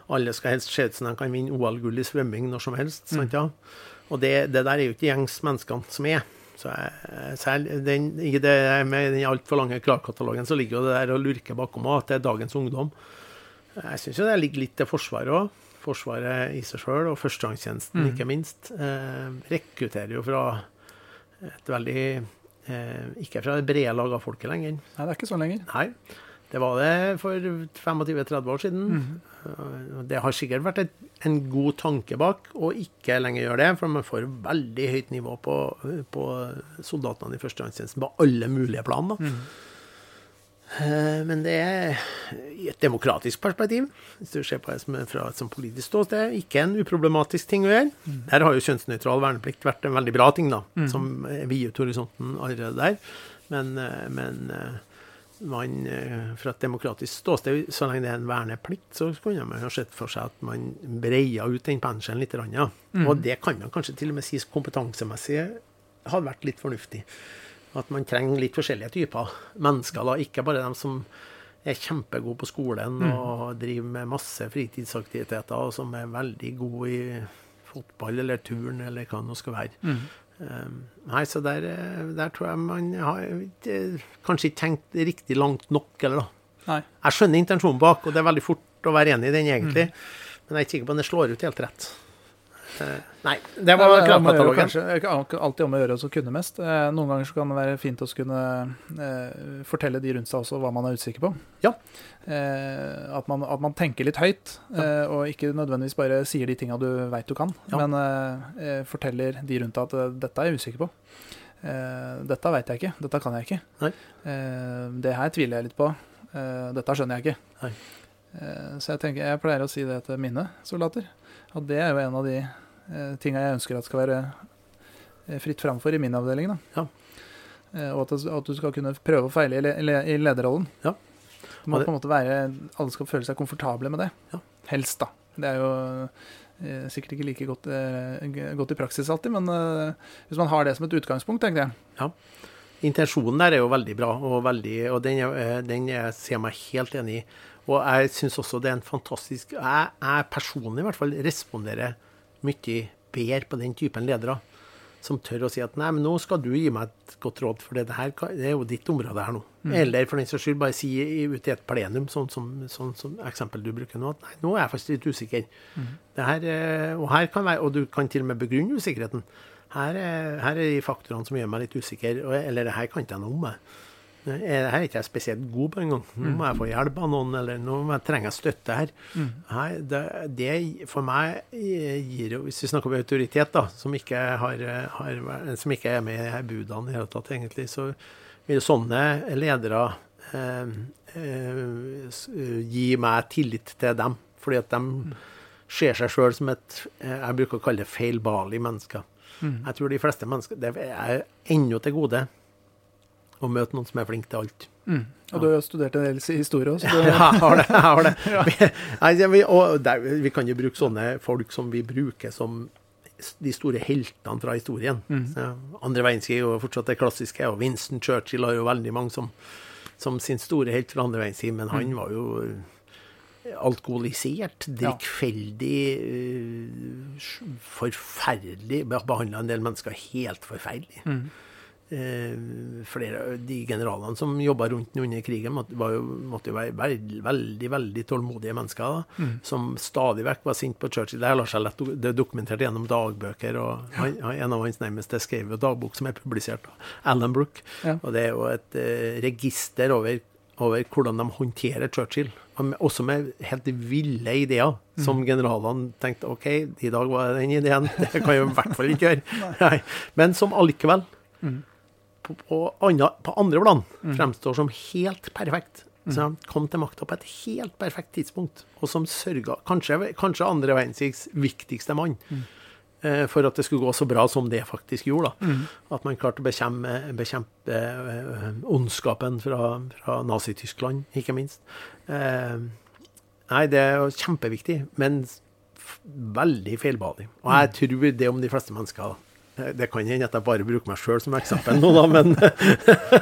Alle skal helst se ut som de kan vinne OL-gull i svømming når som helst. Mm. Sant, ja? Og det, det, der er jo ikke gjengs menneskene som er. Så jeg, selv, den, I det, med den altfor lange klarkatalogen så ligger jo det der og lurker bakom at det er dagens ungdom. Jeg syns jo det ligger litt til Forsvaret òg. Forsvaret i seg sjøl, og førstegangstjenesten mm. ikke minst, eh, rekrutterer jo fra et veldig eh, Ikke fra det brede lag av folket lenger. Nei, det er ikke sånn lenger. Nei. Det var det for 25-30 år siden. Mm. Det har sikkert vært et, en god tanke bak å ikke lenger gjøre det, for man får veldig høyt nivå på, på soldatene i førstegangstjenesten på alle mulige plan. da. Mm. Eh, men det er i et demokratisk perspektiv, hvis du ser på det fra et som politisk ståsted, ikke en uproblematisk ting å gjøre. Mm. Der har jo kjønnsnøytral verneplikt vært en veldig bra ting, da, mm. som vier ut horisonten allerede der. Men, eh, men, eh, man, fra et demokratisk ståsted, så lenge det er en verneplikt, så kunne man ha sett for seg at man breia ut den penselen litt. Ja. Mm. Og det kan man kanskje til og med si kompetansemessig hadde vært litt fornuftig. At man trenger litt forskjellige typer mennesker. da, Ikke bare dem som er kjempegode på skolen mm. og driver med masse fritidsaktiviteter, og som er veldig gode i fotball eller turn eller hva det nå skal være. Mm. Um, nei, så der, der, tror jeg man har kanskje ikke tenkt riktig langt nok, eller da. Nei. Jeg skjønner intensjonen bak, og det er veldig fort å være enig i den, egentlig. Mm. Men jeg er ikke sikker på om det slår ut helt rett. Eh, nei, det var kravkatalogen. Kanskje alltid om å gjøre å kunne mest. Eh, noen ganger så kan det være fint å kunne eh, fortelle de rundt seg også hva man er usikker på. Ja. Eh, at, man, at, man, tenker litt høyt, ja. eh, og ikke nødvendigvis bare sier de tinga du veit du kan, ja. men eh, forteller de rundt deg at 'dette er jeg usikker på'. dette veit jeg ikke. Dette kan jeg ikke. det her tviler jeg litt på. dette skjønner jeg ikke. Nei. så jeg, tenker, jeg pleier å si det til mine soldater. At det er jo en av de tinga jeg ønsker at skal være eh, fritt framfor i min avdeling. Ja. Eh, og at, at, du skal kunne prøve å feile i, le, i lederrollen. Ja. Det må på en måte være, Alle skal føle seg komfortable med det. Ja. Helst, da. Det er jo eh, sikkert ikke like godt, eh, godt, i praksis alltid, men eh, hvis man har det som et utgangspunkt, tenker jeg. Ja. Intensjonen der er jo veldig bra, og, veldig, og den, den jeg ser meg helt enig i. Og jeg syns også det er en fantastisk Jeg, jeg personlig i hvert fall responderer mye bedre på den typen ledere som tør å si at nei, men nå skal du gi meg et godt råd, for det, her, det er jo ditt område her nå. Mm. Eller for den saks skyld bare si ut i et plenum, sånn som, sånn, sånn, eksempel du bruker nå, at nei, nå er jeg faktisk litt usikker. Mm. Her, eh, og, her kan være, og du kan til og med begrunne usikkerheten. Her, her er de faktorene som gjør meg litt usikker, eller det her kan ikke jeg noe om. Jeg er ikke jeg spesielt god på engang. Nå må jeg få hjelp av noen, eller nå må jeg trenge støtte her. Nei, det, det for meg gir jo, hvis vi snakker om autoritet, da, som ikke, har, har, som ikke er med i budene i det hele tatt, egentlig, så vil sånne ledere eh, eh, gi meg tillit til dem. Fordi at de ser seg sjøl som et jeg bruker å kalle det feilbarlig menneske. Mm. Jeg tror de fleste mennesker Det er ennå til gode å møte noen som er flink til alt. Mm. Og ja. du har jo studert en del historie også? Ja, jeg har det. Jeg har det. ja. vi, vi, der, vi, kan jo bruke sånne folk som vi bruker som de store heltene fra historien. Mm. andre verdenskrig er jo fortsatt det klassiske, og Winston Churchill har jo veldig mange som, som sin store helt fra andre verdenskrig, men han mm. var jo alkoholisert, drikkfeldig, uh, forferdelig Behandla en del mennesker helt forferdelig. Mm. Uh, flere De generalene som jobba rundt den under krigen, måtte, jo, måtte jo være veldig, veldig veldig tålmodige mennesker. Da, mm. Som stadig vekk var sint på Churchill. Det lar seg lett det er dokumentert gjennom dagbøker. og han, En av hans nærmeste skrev jo dagbok som er publisert av Alan Brook. Ja. Og det er jo et eh, register over, over hvordan de håndterer Churchill også med helt ville ideer, mm. som generalene tenkte OK, i dag var den ideen. Det kan jeg i hvert fall ikke gjøre. Nei. Men som allikevel, mm. På, på, andre, på, andre plan, mm. fremstår som helt perfekt. Mm. Så han kom til makta på et helt perfekt tidspunkt, og som sørga Kanskje, kanskje andre verdenskrigs viktigste mann. Mm. Eh, for at det skulle gå så bra som det faktisk gjorde. Mm. At man klarte å bekjempe, bekjempe uh, ondskapen fra, fra Nazi-Tyskland, ikke minst. Eh, nei, det er kjempeviktig, men veldig feilbadig. Og jeg tror det om de fleste mennesker. Det kan hende at jeg bare bruker meg sjøl som eksempel nå, da, men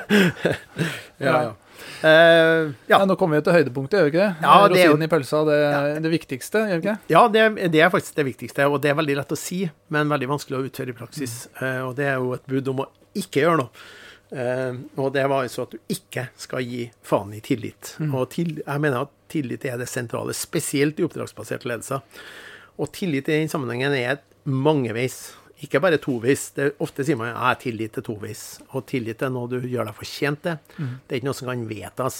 ja, ja. Uh, ja. ja. Nå kommer vi til høydepunktet, gjør vi ikke det? Ja, det Rosinen i pølsa, det, ja. det viktigste, gjør vi ikke Ja, det, det, er faktisk det viktigste. Og det er veldig lett å si, men veldig vanskelig å utføre i praksis. Mm. Uh, og det er jo et bud om å ikke gjøre noe. Uh, og det var altså at du ikke skal gi faen i tillit. Mm. Og til, jeg mener at tillit er det sentrale, spesielt i oppdragsbasert ledelse. Og tillit i den sammenhengen er et mangeveis. Ikke bare tovis. Det, ofte sier man ja, tillit til tovis. Og tillit er noe du gjør deg fortjent til. Mm. Det er ikke noe som kan vedtas.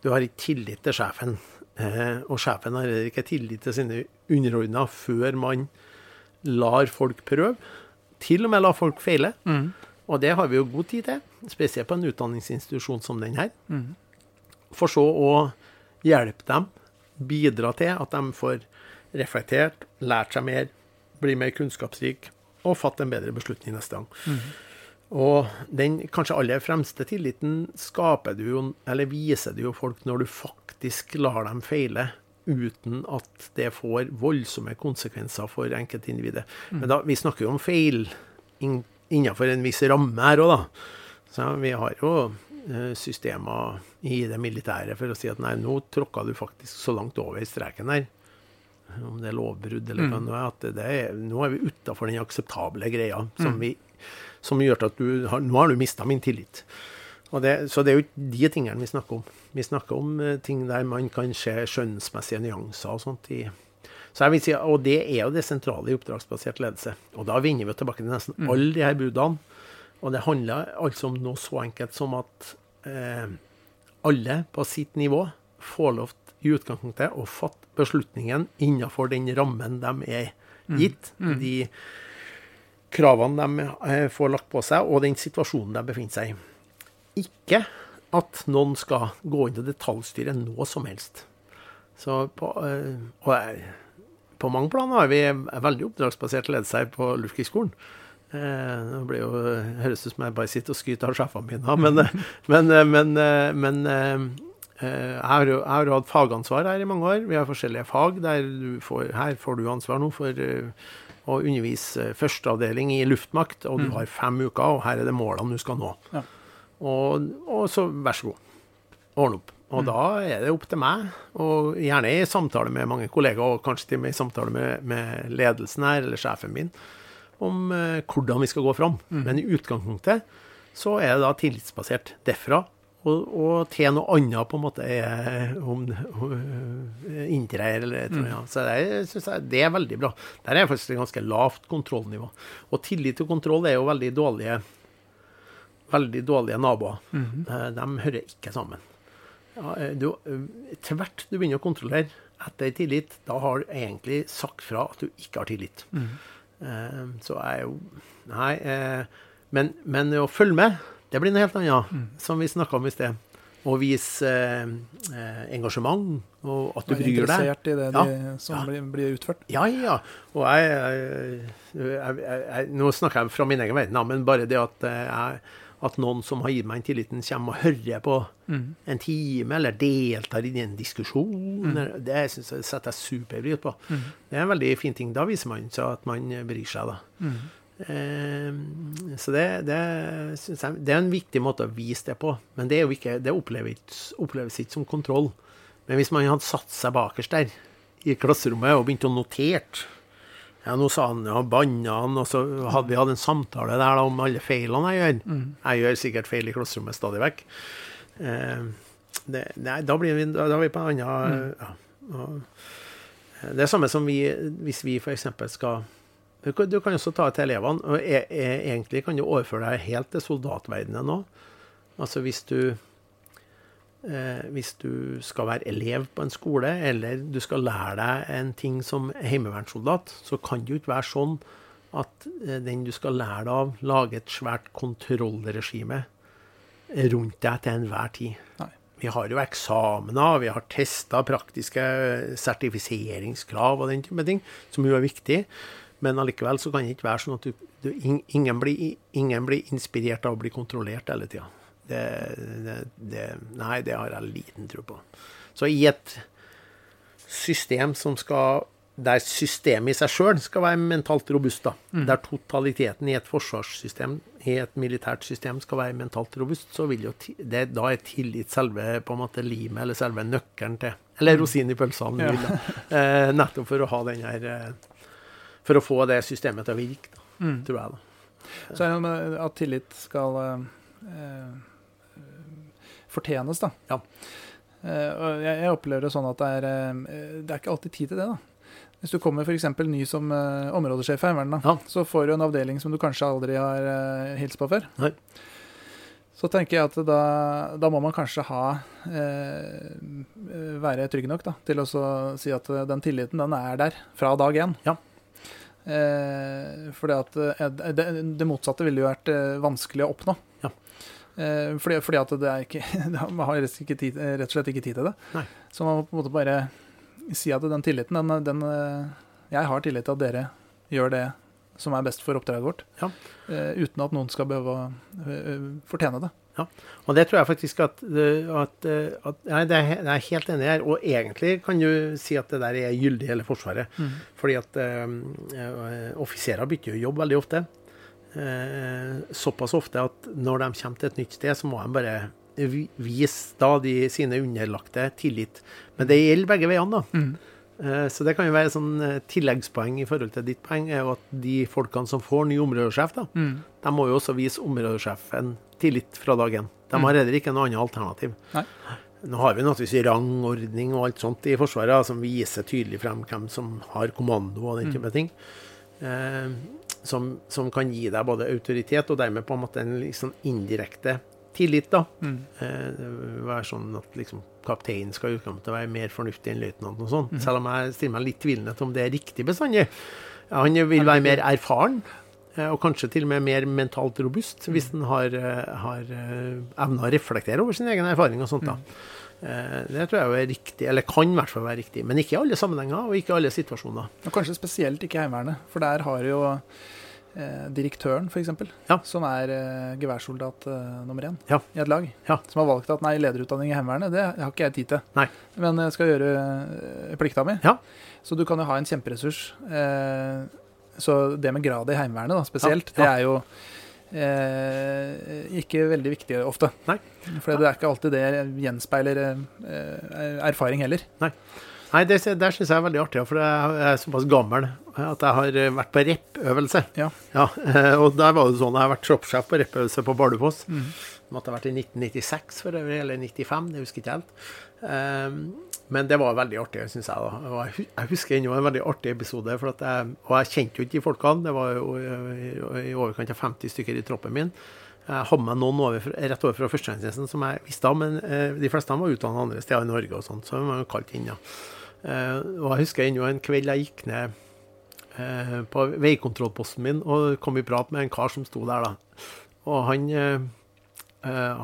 Du har ikke tillit til sjefen. Eh, og sjefen har ikke tillit til sine underordna før man lar folk prøve. Til og med la folk feile. Mm. Og det har vi jo god tid til, spesielt på en utdanningsinstitusjon som den her. Mm. For så å hjelpe dem, bidra til at de får reflektert, lært seg mer, blir mer kunnskapsrik og fatte en bedre beslutning neste gang. Mm. Og den kanskje aller fremste tilliten skaper du jo, eller viser du jo folk når du faktisk lar dem feile uten at det får voldsomme konsekvenser for enkeltindividet. Mm. Men da, vi snakker jo om feil innenfor en viss ramme her òg, da. Så vi har jo eh, systemer i det militære for å si at nei, nå tråkka du faktisk så langt over streken her om det er lovbrudd eller hva mm. det er, er, nå er vi utafor den akseptable greia som, mm. vi, som gjør at du har, Nå har du mista min tillit. Det, så det er jo ikke de tingene vi snakker om. Vi snakker om uh, ting der man kan se skjønnsmessige nyanser og sånt. i så jeg vil si, Og det er jo det sentrale i oppdragsbasert ledelse. Og da vinner vi tilbake til nesten mm. alle de her budene. Og det handler altså om noe så enkelt som at eh, alle på sitt nivå får lov i utgangspunktet å fatte beslutningen innenfor den rammen de er mm. gitt. Mm. Mm. De kravene de eh, får lagt på seg, og den situasjonen de befinner seg i. Ikke at noen skal gå inn og detaljstyre noe som helst. Så på, eh, og på mange planer har vi veldig oppdragsbasert ledelse her på Luftkrigsskolen. Eh, det blir jo, høres ut som jeg bare sitter og skryter av sjefene mine, men, men, men, men Eh, jeg har, jeg har hatt fagansvar her i mange år. Vi har forskjellige fag. der får, Her får du ansvar nå for uh, å undervise førsteavdeling i luftmakt, og du mm. har fem uker, og her er det målene du skal nå. Ja. Og, og, så vær så god, ordne opp. Og mm. da er det opp til meg, og gjerne i samtale med mange kollegaer, og kanskje til og med i samtale med, med ledelsen her, eller sjefen min, om uh, hvordan vi skal gå fram. Mm. Men i utgangspunktet så er det da tillitsbasert derfra og, og, til noe annet på en måte er om, inntrer eller mm. ja. Så det syns jeg det er veldig bra. Der er faktisk et ganske lavt kontrollnivå. Og tillit til kontroll er jo veldig dårlige veldig dårlige naboer. Mm Eh, De hører ikke sammen. Ja, eh, du, tvert du begynner å kontrollere etter tillit, da har du egentlig sagt fra at du ikke har tillit. Eh, Så jeg er jo Nei. eh, Men, men å følge med, det blir noe helt annet, Mhm. som vi snakka om i sted. Å vise eh, engasjement, og at du bryr deg. interessert i det Ja. de, som Ja. blir, blir utført. Ja, ja. Og jeg, jeg, jeg, Nå snakker jeg fra min egen verden, men bare det at, eh, at noen som har gitt meg den tilliten, kommer og hører på mm. en time, eller deltar i en diskusjon, Mm. det synes jeg setter jeg superpris på. Mhm. Det er en veldig fin ting. Da viser man seg at man bryr seg, da. Mhm. Eh, så det, det jeg Det er en viktig måte å vise det på. Men det, er jo ikke, det oppleves, oppleves ikke som kontroll. Men hvis man hadde satt seg bakerst der i klasserommet og begynt å notere ja, nå sa han ja, banna han, og så hadde vi hatt en samtale der da, om alle feilene jeg gjør. Mm. Jeg gjør sikkert feil i klasserommet stadig vekk. Eh, det, nei, da blir vi, da, er vi på en annen ja, og, eh, Det er samme som vi, hvis vi f.eks. skal du du kan også ta det til elevene. og e, e, Egentlig kan du overføre deg helt til soldatverdenen nå. Altså hvis du eh, Hvis du skal være elev på en skole, eller du skal lære deg en ting som heimevernssoldat, så kan det jo ikke være sånn at eh, den du skal lære deg av, lager et svært kontrollregime rundt deg til enhver tid. Nei. Vi har jo eksamener, vi har tester, praktiske sertifiseringskrav og den type ting, som jo er viktig. Men allikevel så kan det ikke være sånn at du, du, ingen, blir, ingen blir inspirert av å bli kontrollert hele tida. Det, det, det, nei, det har jeg liten tro på. Så i et system som skal der systemet i seg sjøl skal være mentalt robust, da. der totaliteten i et forsvarssystem, i et militært system, skal være mentalt robust, så vil jo det, da er tillit selve på en måte limet, eller selve nøkkelen til Eller rosinen i pølsa, om du Ja. vil. Eh, nettopp for å ha den her eh, For å få det systemet til å virke, da, mm. tror jeg. da. Så er det med at tillit skal eh, eh, fortjenes, da. Ja. Eh, jeg, jeg opplever det sånn at det er, eh, det er ikke alltid tid til det. da. Hvis du kommer f.eks. ny som eh, områdesjef i Heimevernet, Ja. så får du en avdeling som du kanskje aldri har hilst på før. Nei. Så tenker jeg at da, da må man kanskje ha eh, være trygg nok da, til å så si at den tilliten den er der fra dag én. Ja. Eh, fordi at eh, det, det motsatte ville jo vært eh, vanskelig å oppnå. Ja. Eh, fordi, fordi at det er ikke Man har rett, og slett ikke tid til det. Nei. Så man må på en måte bare si at den tilliten, den, den eh, Jeg har tillit til at dere gjør det som er best for oppdraget vårt. Ja. Eh, uten at noen skal behøve å fortjene det. Og det tror jeg faktisk at, at, at Nei, det er jeg er helt enig her. Og egentlig kan du si at det der er gyldig i hele Forsvaret. Fordi at eh, eh, offiserer bytter jo jobb veldig ofte. Uh, såpass ofte at når de kommer til et nytt sted, så må de bare vise da de sine underlagte tillit. Men det gjelder begge veiene, da. Mm. Eh, Så det kan jo være sånn eh, tilleggspoeng i forhold til ditt poeng, er jo at de folkene som får ny områdesjef, da, Mm. de må jo også vise områdesjefen tillit fra dag én. De har heller ikke noe annet alternativ. Nei. Nå har vi naturligvis rangordning og alt sånt i Forsvaret som viser tydelig frem hvem som har kommando og den type ting. Eh, som, som kan gi deg både autoritet og dermed på en måte en liksom indirekte tillit. da. Mm. Eh, være sånn at liksom, kapteinen skal i utgangspunktet være mer fornuftig enn løytnanten og sånn. Selv om jeg stiller meg litt tvilende til om det er riktig bestandig. Han vil være mer erfaren, og kanskje til og med mer mentalt robust, hvis den har, eh, har eh, evna å reflektere over sin egen erfaring og sånt. da. Eh, Det tror jeg er riktig, eller kan i hvert fall være riktig. Men ikke i alle sammenhenger og ikke i alle situasjoner. Og kanskje spesielt ikke Heimevernet, for der har jo eh, direktøren, f.eks., Ja. som er eh, geværsoldat eh, nummer én Ja. i et lag, Ja. som har valgt at nei, lederutdanning i Heimevernet, det har ikke jeg tid til. Nei. Men jeg skal gjøre eh, plikta mi. Ja. Så du kan jo ha en kjemperessurs. Eh, så det med grad i Heimevernet da, spesielt, Ja. det er jo eh, ikke veldig viktig ofte. Nei. For det er ikke alltid det gjenspeiler eh, erfaring heller. Nei, det, det syns jeg er veldig artig, for jeg er såpass gammel at jeg har eh, vært på rep-øvelse. Ja. ja. og der var det sånn, jeg har vært troppssjef på rep-øvelse på Bardufoss. Det måtte ha vært i 1996 for øvrig, eller 95, det husker jeg ikke helt. Um, men det var veldig artig, syns jeg. da. Og jeg hu- jeg husker ennå en veldig artig episode. For jeg, og jeg kjente jo ikke de folkene. Det var jo i- overkant av 50 stykker i troppen min. Jeg hadde med noen over, rett over fra førstegangstjenesten som jeg visste om, men eh, de fleste var utdannet andre steder i Norge og sånt, så de var jo kalt inn, ja. Eh, og jeg husker ennå en kveld jeg gikk ned eh, på veikontrollposten min og kom i prat med en kar som sto der, da. Og han, eh,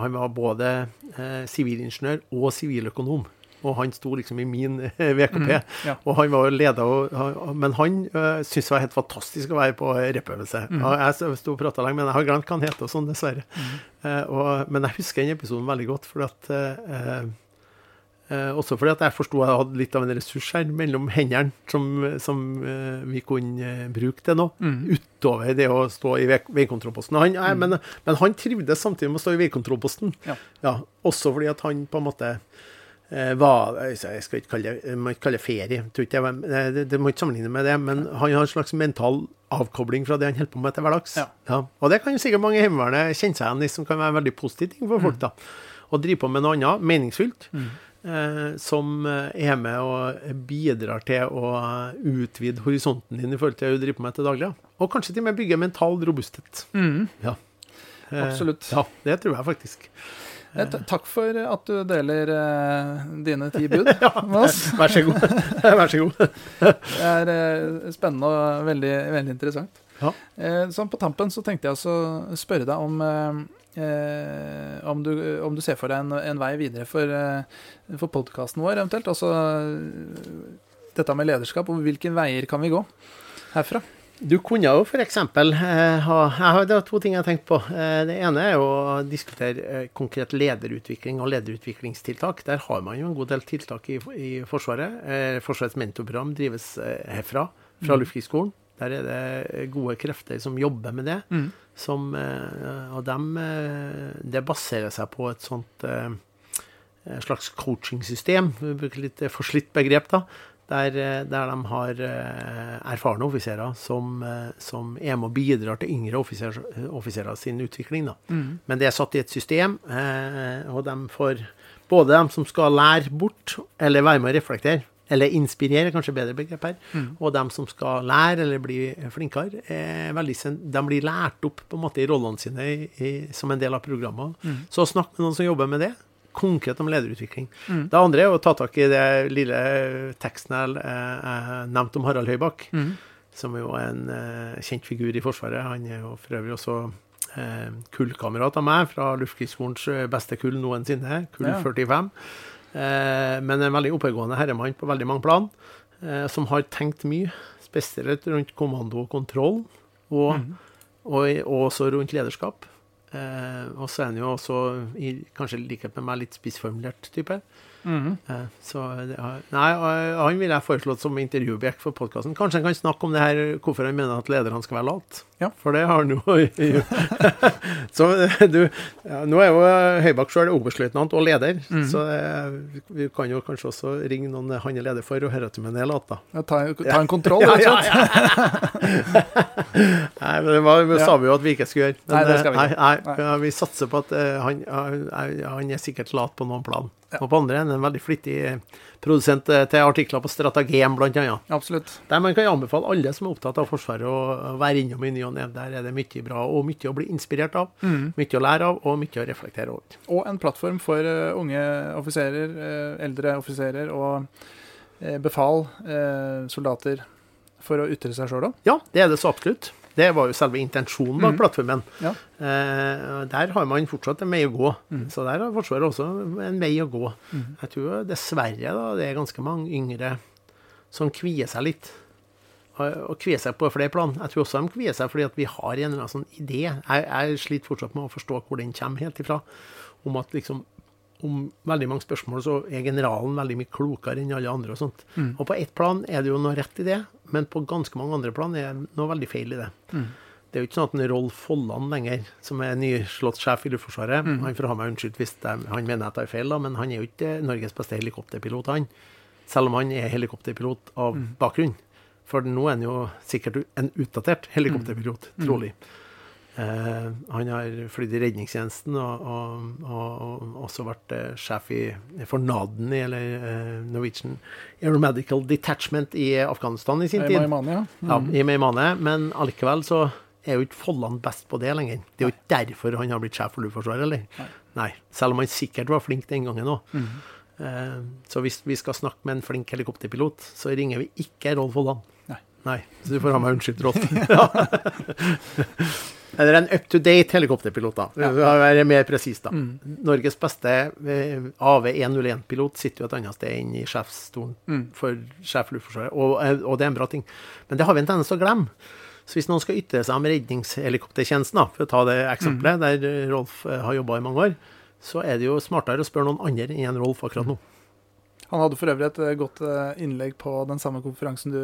han var både eh, sivilingeniør og siviløkonom. Og han sto liksom i min eh, VKP. ja. Og han var leder, og, men han uh, syntes det var helt fantastisk å være på repøvelse. Og Jeg sto og prata lenge, men jeg har glemt hva han heter og sånn, dessverre. Eh, og, men jeg husker den episoden veldig godt, fordi at eh, eh, også fordi at jeg forsto jeg hadde litt av en ressurs her mellom hendene som, som eh, vi kunne eh, bruke til noe, utover det å stå i vei- veikontrollposten. Han, mm. men, men han trivdes samtidig med å stå i veikontrollposten. Ja. også fordi at han på en måte eh, var Jeg skal ikke kalle det, må ikke kalle det ferie, jeg, eh, det, det må ikke sammenligne med det, men han har en slags mental avkobling fra det han holder på med til hverdags. Ja. Og det kan jo sikkert mange i Heimevernet kjenne seg igjen i, som kan være en veldig positiv ting for folk. da. Å drive på med noe annet, meningsfylt, eh, som eh, er med og bidrar til å utvide horisonten din i forhold til det du driver med til daglig. Og kanskje til og med bygge mental robusthet. Ja. Eh, Absolutt. Ja, det tror jeg faktisk. Eh, Takk for at du deler eh, dine ti bud med oss. Vær så god. Vær så god. Det er eh, spennende og veldig, veldig interessant. Ja. Eh, sånn på tampen så tenkte jeg å spørre deg om eh, om, du, om du ser for deg en, en vei videre for, eh, for podkasten vår, eventuelt. Altså dette med lederskap, og hvilke veier kan vi gå herfra? Du kunne jo f.eks. Eh, ha jeg har, Det er to ting jeg har tenkt på. Eh, det ene er å diskutere eh, konkret lederutvikling og lederutviklingstiltak. Der har man jo en god del tiltak i, i Forsvaret. Eh, Forsvarets mentorprogram drives herfra, fra Luftkrigsskolen. Der er det gode krefter som jobber med det. Mm. Som, eh, og dem, eh, det baserer seg på et sånt eh, slags coachingsystem, litt forslitt begrep, da. Der, der de har erfarne offiserer som, som er med og bidrar til yngre offiser, offiserer sin utvikling. Da. Mm. Men det er satt i et system, og de får både dem som skal lære bort, eller være med å reflektere, eller inspirere, kanskje bedre begrep her, og dem som skal lære eller bli flinkere, er veldig, de blir lært opp på en måte i rollene sine i, i, som en del av programmet. Så snakk med noen som jobber med det, konkret om lederutvikling. Det andre er å ta tak i det lille teksten jeg eh, jeg nevnte om Harald Høybakk, som jo er en eh, kjent figur i Forsvaret. Han er jo for øvrig også eh, kullkamerat av meg fra Luftkristskolens eh, beste kull noensinne, kull Ja. 45. Eh, men en veldig oppegående herremann på veldig mange plan, eh, som har tenkt mye, spesielt rundt kommando og kontroll, og, og, og også rundt lederskap. Eh, og så er han jo også, i, kanskje i likhet med meg, litt spissformulert type. Eh, Så har, nei, han ville jeg foreslått som intervjuobjekt for podkasten. Kanskje han kan snakke om det her, hvorfor han mener at lederne skal være late. Ja. For det har han jo Så du ja, Nå er jo Høybakk sjøl oberstløytnant og leder, Mhm. så eh, vi kan jo kanskje også ringe noen han er leder for, og høre at han er lat, da. Ja, ta, ta en kontroll, rett og slett. Nei, men det var, vi sa vi jo at vi ikke skulle gjøre. Men, Nei, det skal vi eh, ikke. Nei, Nei. vi satser på at uh, han, uh, han er sikkert lat på noen plan. Og på andre enden en veldig flittig eh, produsent eh, til artikler på Stratagem, annet. Absolutt. Der man kan anbefale alle som er opptatt av Forsvaret, å være innom i ny og ne. Der er det mye bra, og mye å bli inspirert av. Mm. Mye å lære av, og mye å reflektere over. Og en plattform for eh, unge offiserer, eldre offiserer og befal, soldater, for å ytre seg sjøl òg. Ja, det er det så absolutt. Det var jo selve intensjonen bak Mhm. plattformen. Ja. Eh, der har man fortsatt en vei å gå. Mm. Så der har Forsvaret også en vei å gå. Mm. Jeg tror dessverre da, det er ganske mange yngre som kvier seg litt. Og kvier seg på flere plan. Jeg tror også de kvier seg fordi at vi har en eller annen sånn idé. Jeg, jeg sliter fortsatt med å forstå hvor den kommer helt ifra. Om at liksom om veldig mange spørsmål så er generalen veldig mye klokere enn alle andre. Og sånt. Mm. Og på ett plan er det jo noe rett i det, men på ganske mange andre plan er det noe veldig feil i det. Mm. Det er jo ikke sånn at en Rolf Folland lenger, som er nyslått sjef i Luftforsvaret Mm. Han får ha meg unnskyldt hvis han mener jeg tar feil, da, men han er jo ikke Norges beste helikopterpilot, han. Selv om han er helikopterpilot av Mm. bakgrunn. For nå er han jo sikkert en utdatert helikopterpilot, trolig. Mm. Eh, han har flydd i redningstjenesten og, og, og, og også vært eh, sjef i, for NADEN, eller eh, Norwegian Aeromedical Detachment i Afghanistan i sin tid. I ja. Ja, Mm. i Meimane, men allikevel så er jo ikke Folland best på det lenger. Det er jo ikke derfor han har blitt sjef for Luftforsvaret, eller? Nei. Nei. Selv om han sikkert var flink den gangen òg. Mhm. Eh, så hvis vi skal snakke med en flink helikopterpilot, så ringer vi ikke Rolf Holland. Nei. Nei. Så du får ha meg unnskyldt, Rolf. ja. Eller en up to date helikopterpilot, da. Ja. For å være mer presis, da. Mm. Norges beste eh, AV101-pilot sitter jo et annet sted enn i sjefsstolen Mm. for sjef Luftforsvaret, og, eh, og det er en bra ting. Men det har vi en tendens til å glemme. Så hvis noen skal ytre seg om redningshelikoptertjenesten, da, for å ta det eksempelet, der eh, Rolf har jobba i mange år, så er det jo smartere å spørre noen andre enn Rolf akkurat nå. Han hadde for øvrig et godt innlegg på den samme konferansen du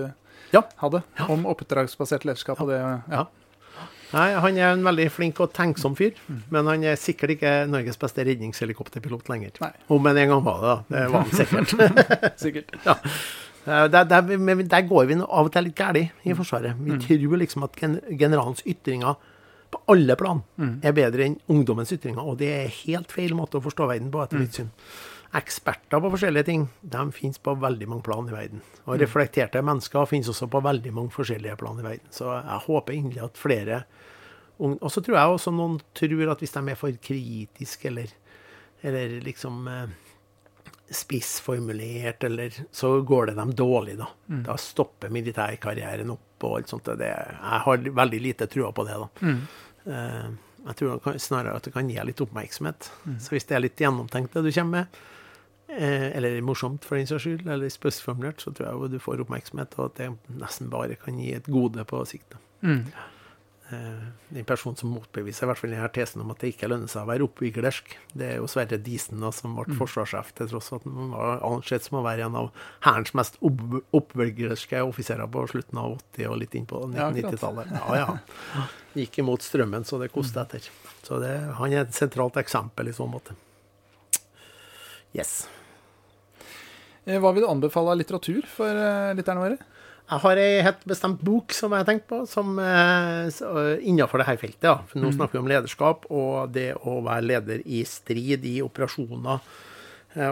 Ja. hadde, om oppdragsbasert lederskap. Og det, ja. Nei, Han er en veldig flink og tenksom fyr, men han er sikkert ikke Norges beste redningshelikopterpilot lenger. Nei. Om han en gang var det, da. Det var han sikkert. Sikkert. Ja. Der, der, men der går vi av og til litt galt i Forsvaret. Vi tror liksom at generalens ytringer på alle plan er bedre enn ungdommens ytringer, og det er helt feil måte å forstå verden på, etter mitt syn. Eksperter på forskjellige ting de finnes på veldig mange plan i verden. Og reflekterte mennesker finnes også på veldig mange forskjellige plan i verden. Så jeg håper inderlig at flere Og så tror jeg også noen tror at hvis de er for kritiske eller, eller liksom eh, spissformulert, eller så går det dem dårlig, da. Da stopper militærkarrieren opp og alt sånt. Det, jeg har veldig lite trua på det, da. Mm. Eh, jeg tror snarere at det kan gi litt oppmerksomhet. Så hvis det er litt gjennomtenkt, det du kommer med, eller morsomt for den saks skyld, eller spissformulert, så tror jeg du får oppmerksomhet, og at det nesten bare kan gi et gode på sikt. Mm. Eh, den personen som motbeviser i hvert fall denne tesen om at det ikke lønner seg å være oppviglersk, det er jo Sverre Disen, da, som ble forsvarssjef, til tross for at han var ansett som å være en av hærens mest opp- oppviglerske offiserer på slutten av 80- og litt inn på Ja, akkurat. 90-tallet. Ja, ja. Gikk imot strømmen, så det koste etter. Så det, han er et sentralt eksempel i så måte. Yes. Eh, Hva vil du anbefale av litteratur for eh, lytterne våre? Jeg har ei helt bestemt bok som jeg har tenkt på, som eh, innenfor dette feltet. Ja. For nå snakker vi om lederskap og det å være leder i strid i operasjoner.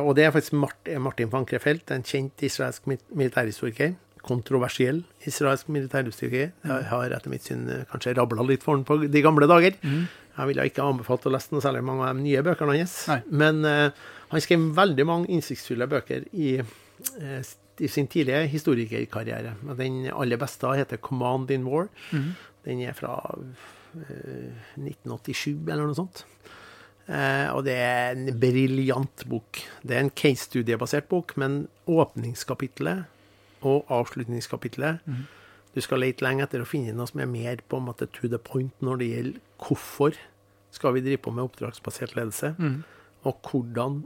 Og det er faktisk Mart Martin van Krefeld, en kjent israelsk militærhistoriker. Kontroversiell israelsk militærhistoriker. Jeg har etter mitt syn kanskje rabla litt for han på de gamle dager. Jeg ville ikke anbefalt å lese noe særlig mange av de nye bøkene hans. Men eh, han skrev veldig mange innsiktsfulle bøker i eh, i sin tidlige historikerkarriere. Den aller beste heter 'Command in War'. Den er fra eh, 1987 eller noe sånt. Eh, og det er en briljant bok. Det er en case-studiebasert bok, men åpningskapitlet og avslutningskapitlet Du skal lete lenge etter å finne noe som er mer på en måte to the point når det gjelder hvorfor skal vi drive på med oppdragsbasert ledelse, og hvordan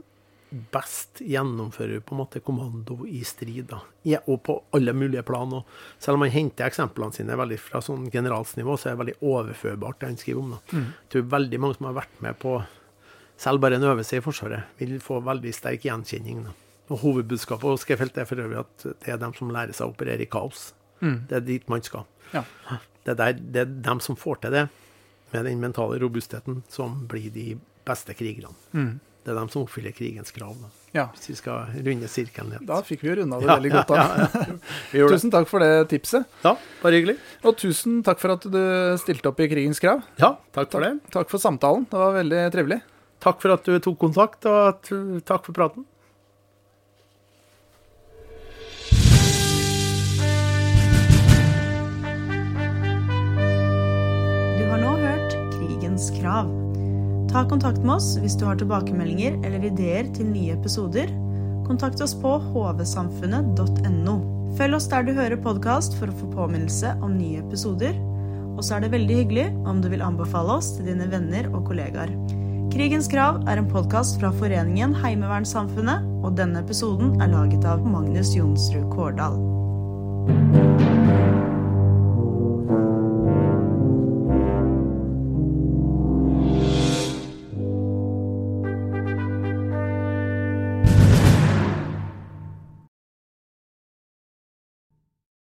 best gjennomfører på en måte kommando i strid. da. Ja, og på alle mulige plan. Og selv om han henter eksemplene sine veldig fra sånn generalsnivå, så er det veldig overførbart det han skriver om. da. Jeg tror veldig mange som har vært med på selv bare en øvelse i Forsvaret, vil få veldig sterk gjenkjenning. da. Og Hovedbudskapet hos Skefelt er for øvrig at det er dem som lærer seg å operere i kaos. Mm. Det er dit man skal. Ja. Det er, der, det er dem som får til det, med den mentale robustheten, som blir de beste krigerne. Mm. Det er dem som oppfyller krigens krav. Da. Ja. Hvis vi skal runde sirkelen litt. Da fikk vi jo runda det Ja, veldig godt av. ja. Tusen takk for det tipset. Ja, bare hyggelig. Og tusen takk for at du stilte opp i Krigens krav. Ja, takk for det. Takk for samtalen. Det var veldig trivelig. Takk for at du tok kontakt, og at, takk for praten. Du har nå hørt Krigens krav. Ta kontakt med oss hvis du har tilbakemeldinger eller ideer til nye episoder. Kontakt oss på hvsamfunnet.no. Følg oss der du hører podkast for å få påminnelse om nye episoder. Og så er det veldig hyggelig om du vil anbefale oss til dine venner og kollegaer. Krigens krav er en podkast fra foreningen Heimevernssamfunnet, og denne episoden er laget av Magnus Jonsrud Kårdal.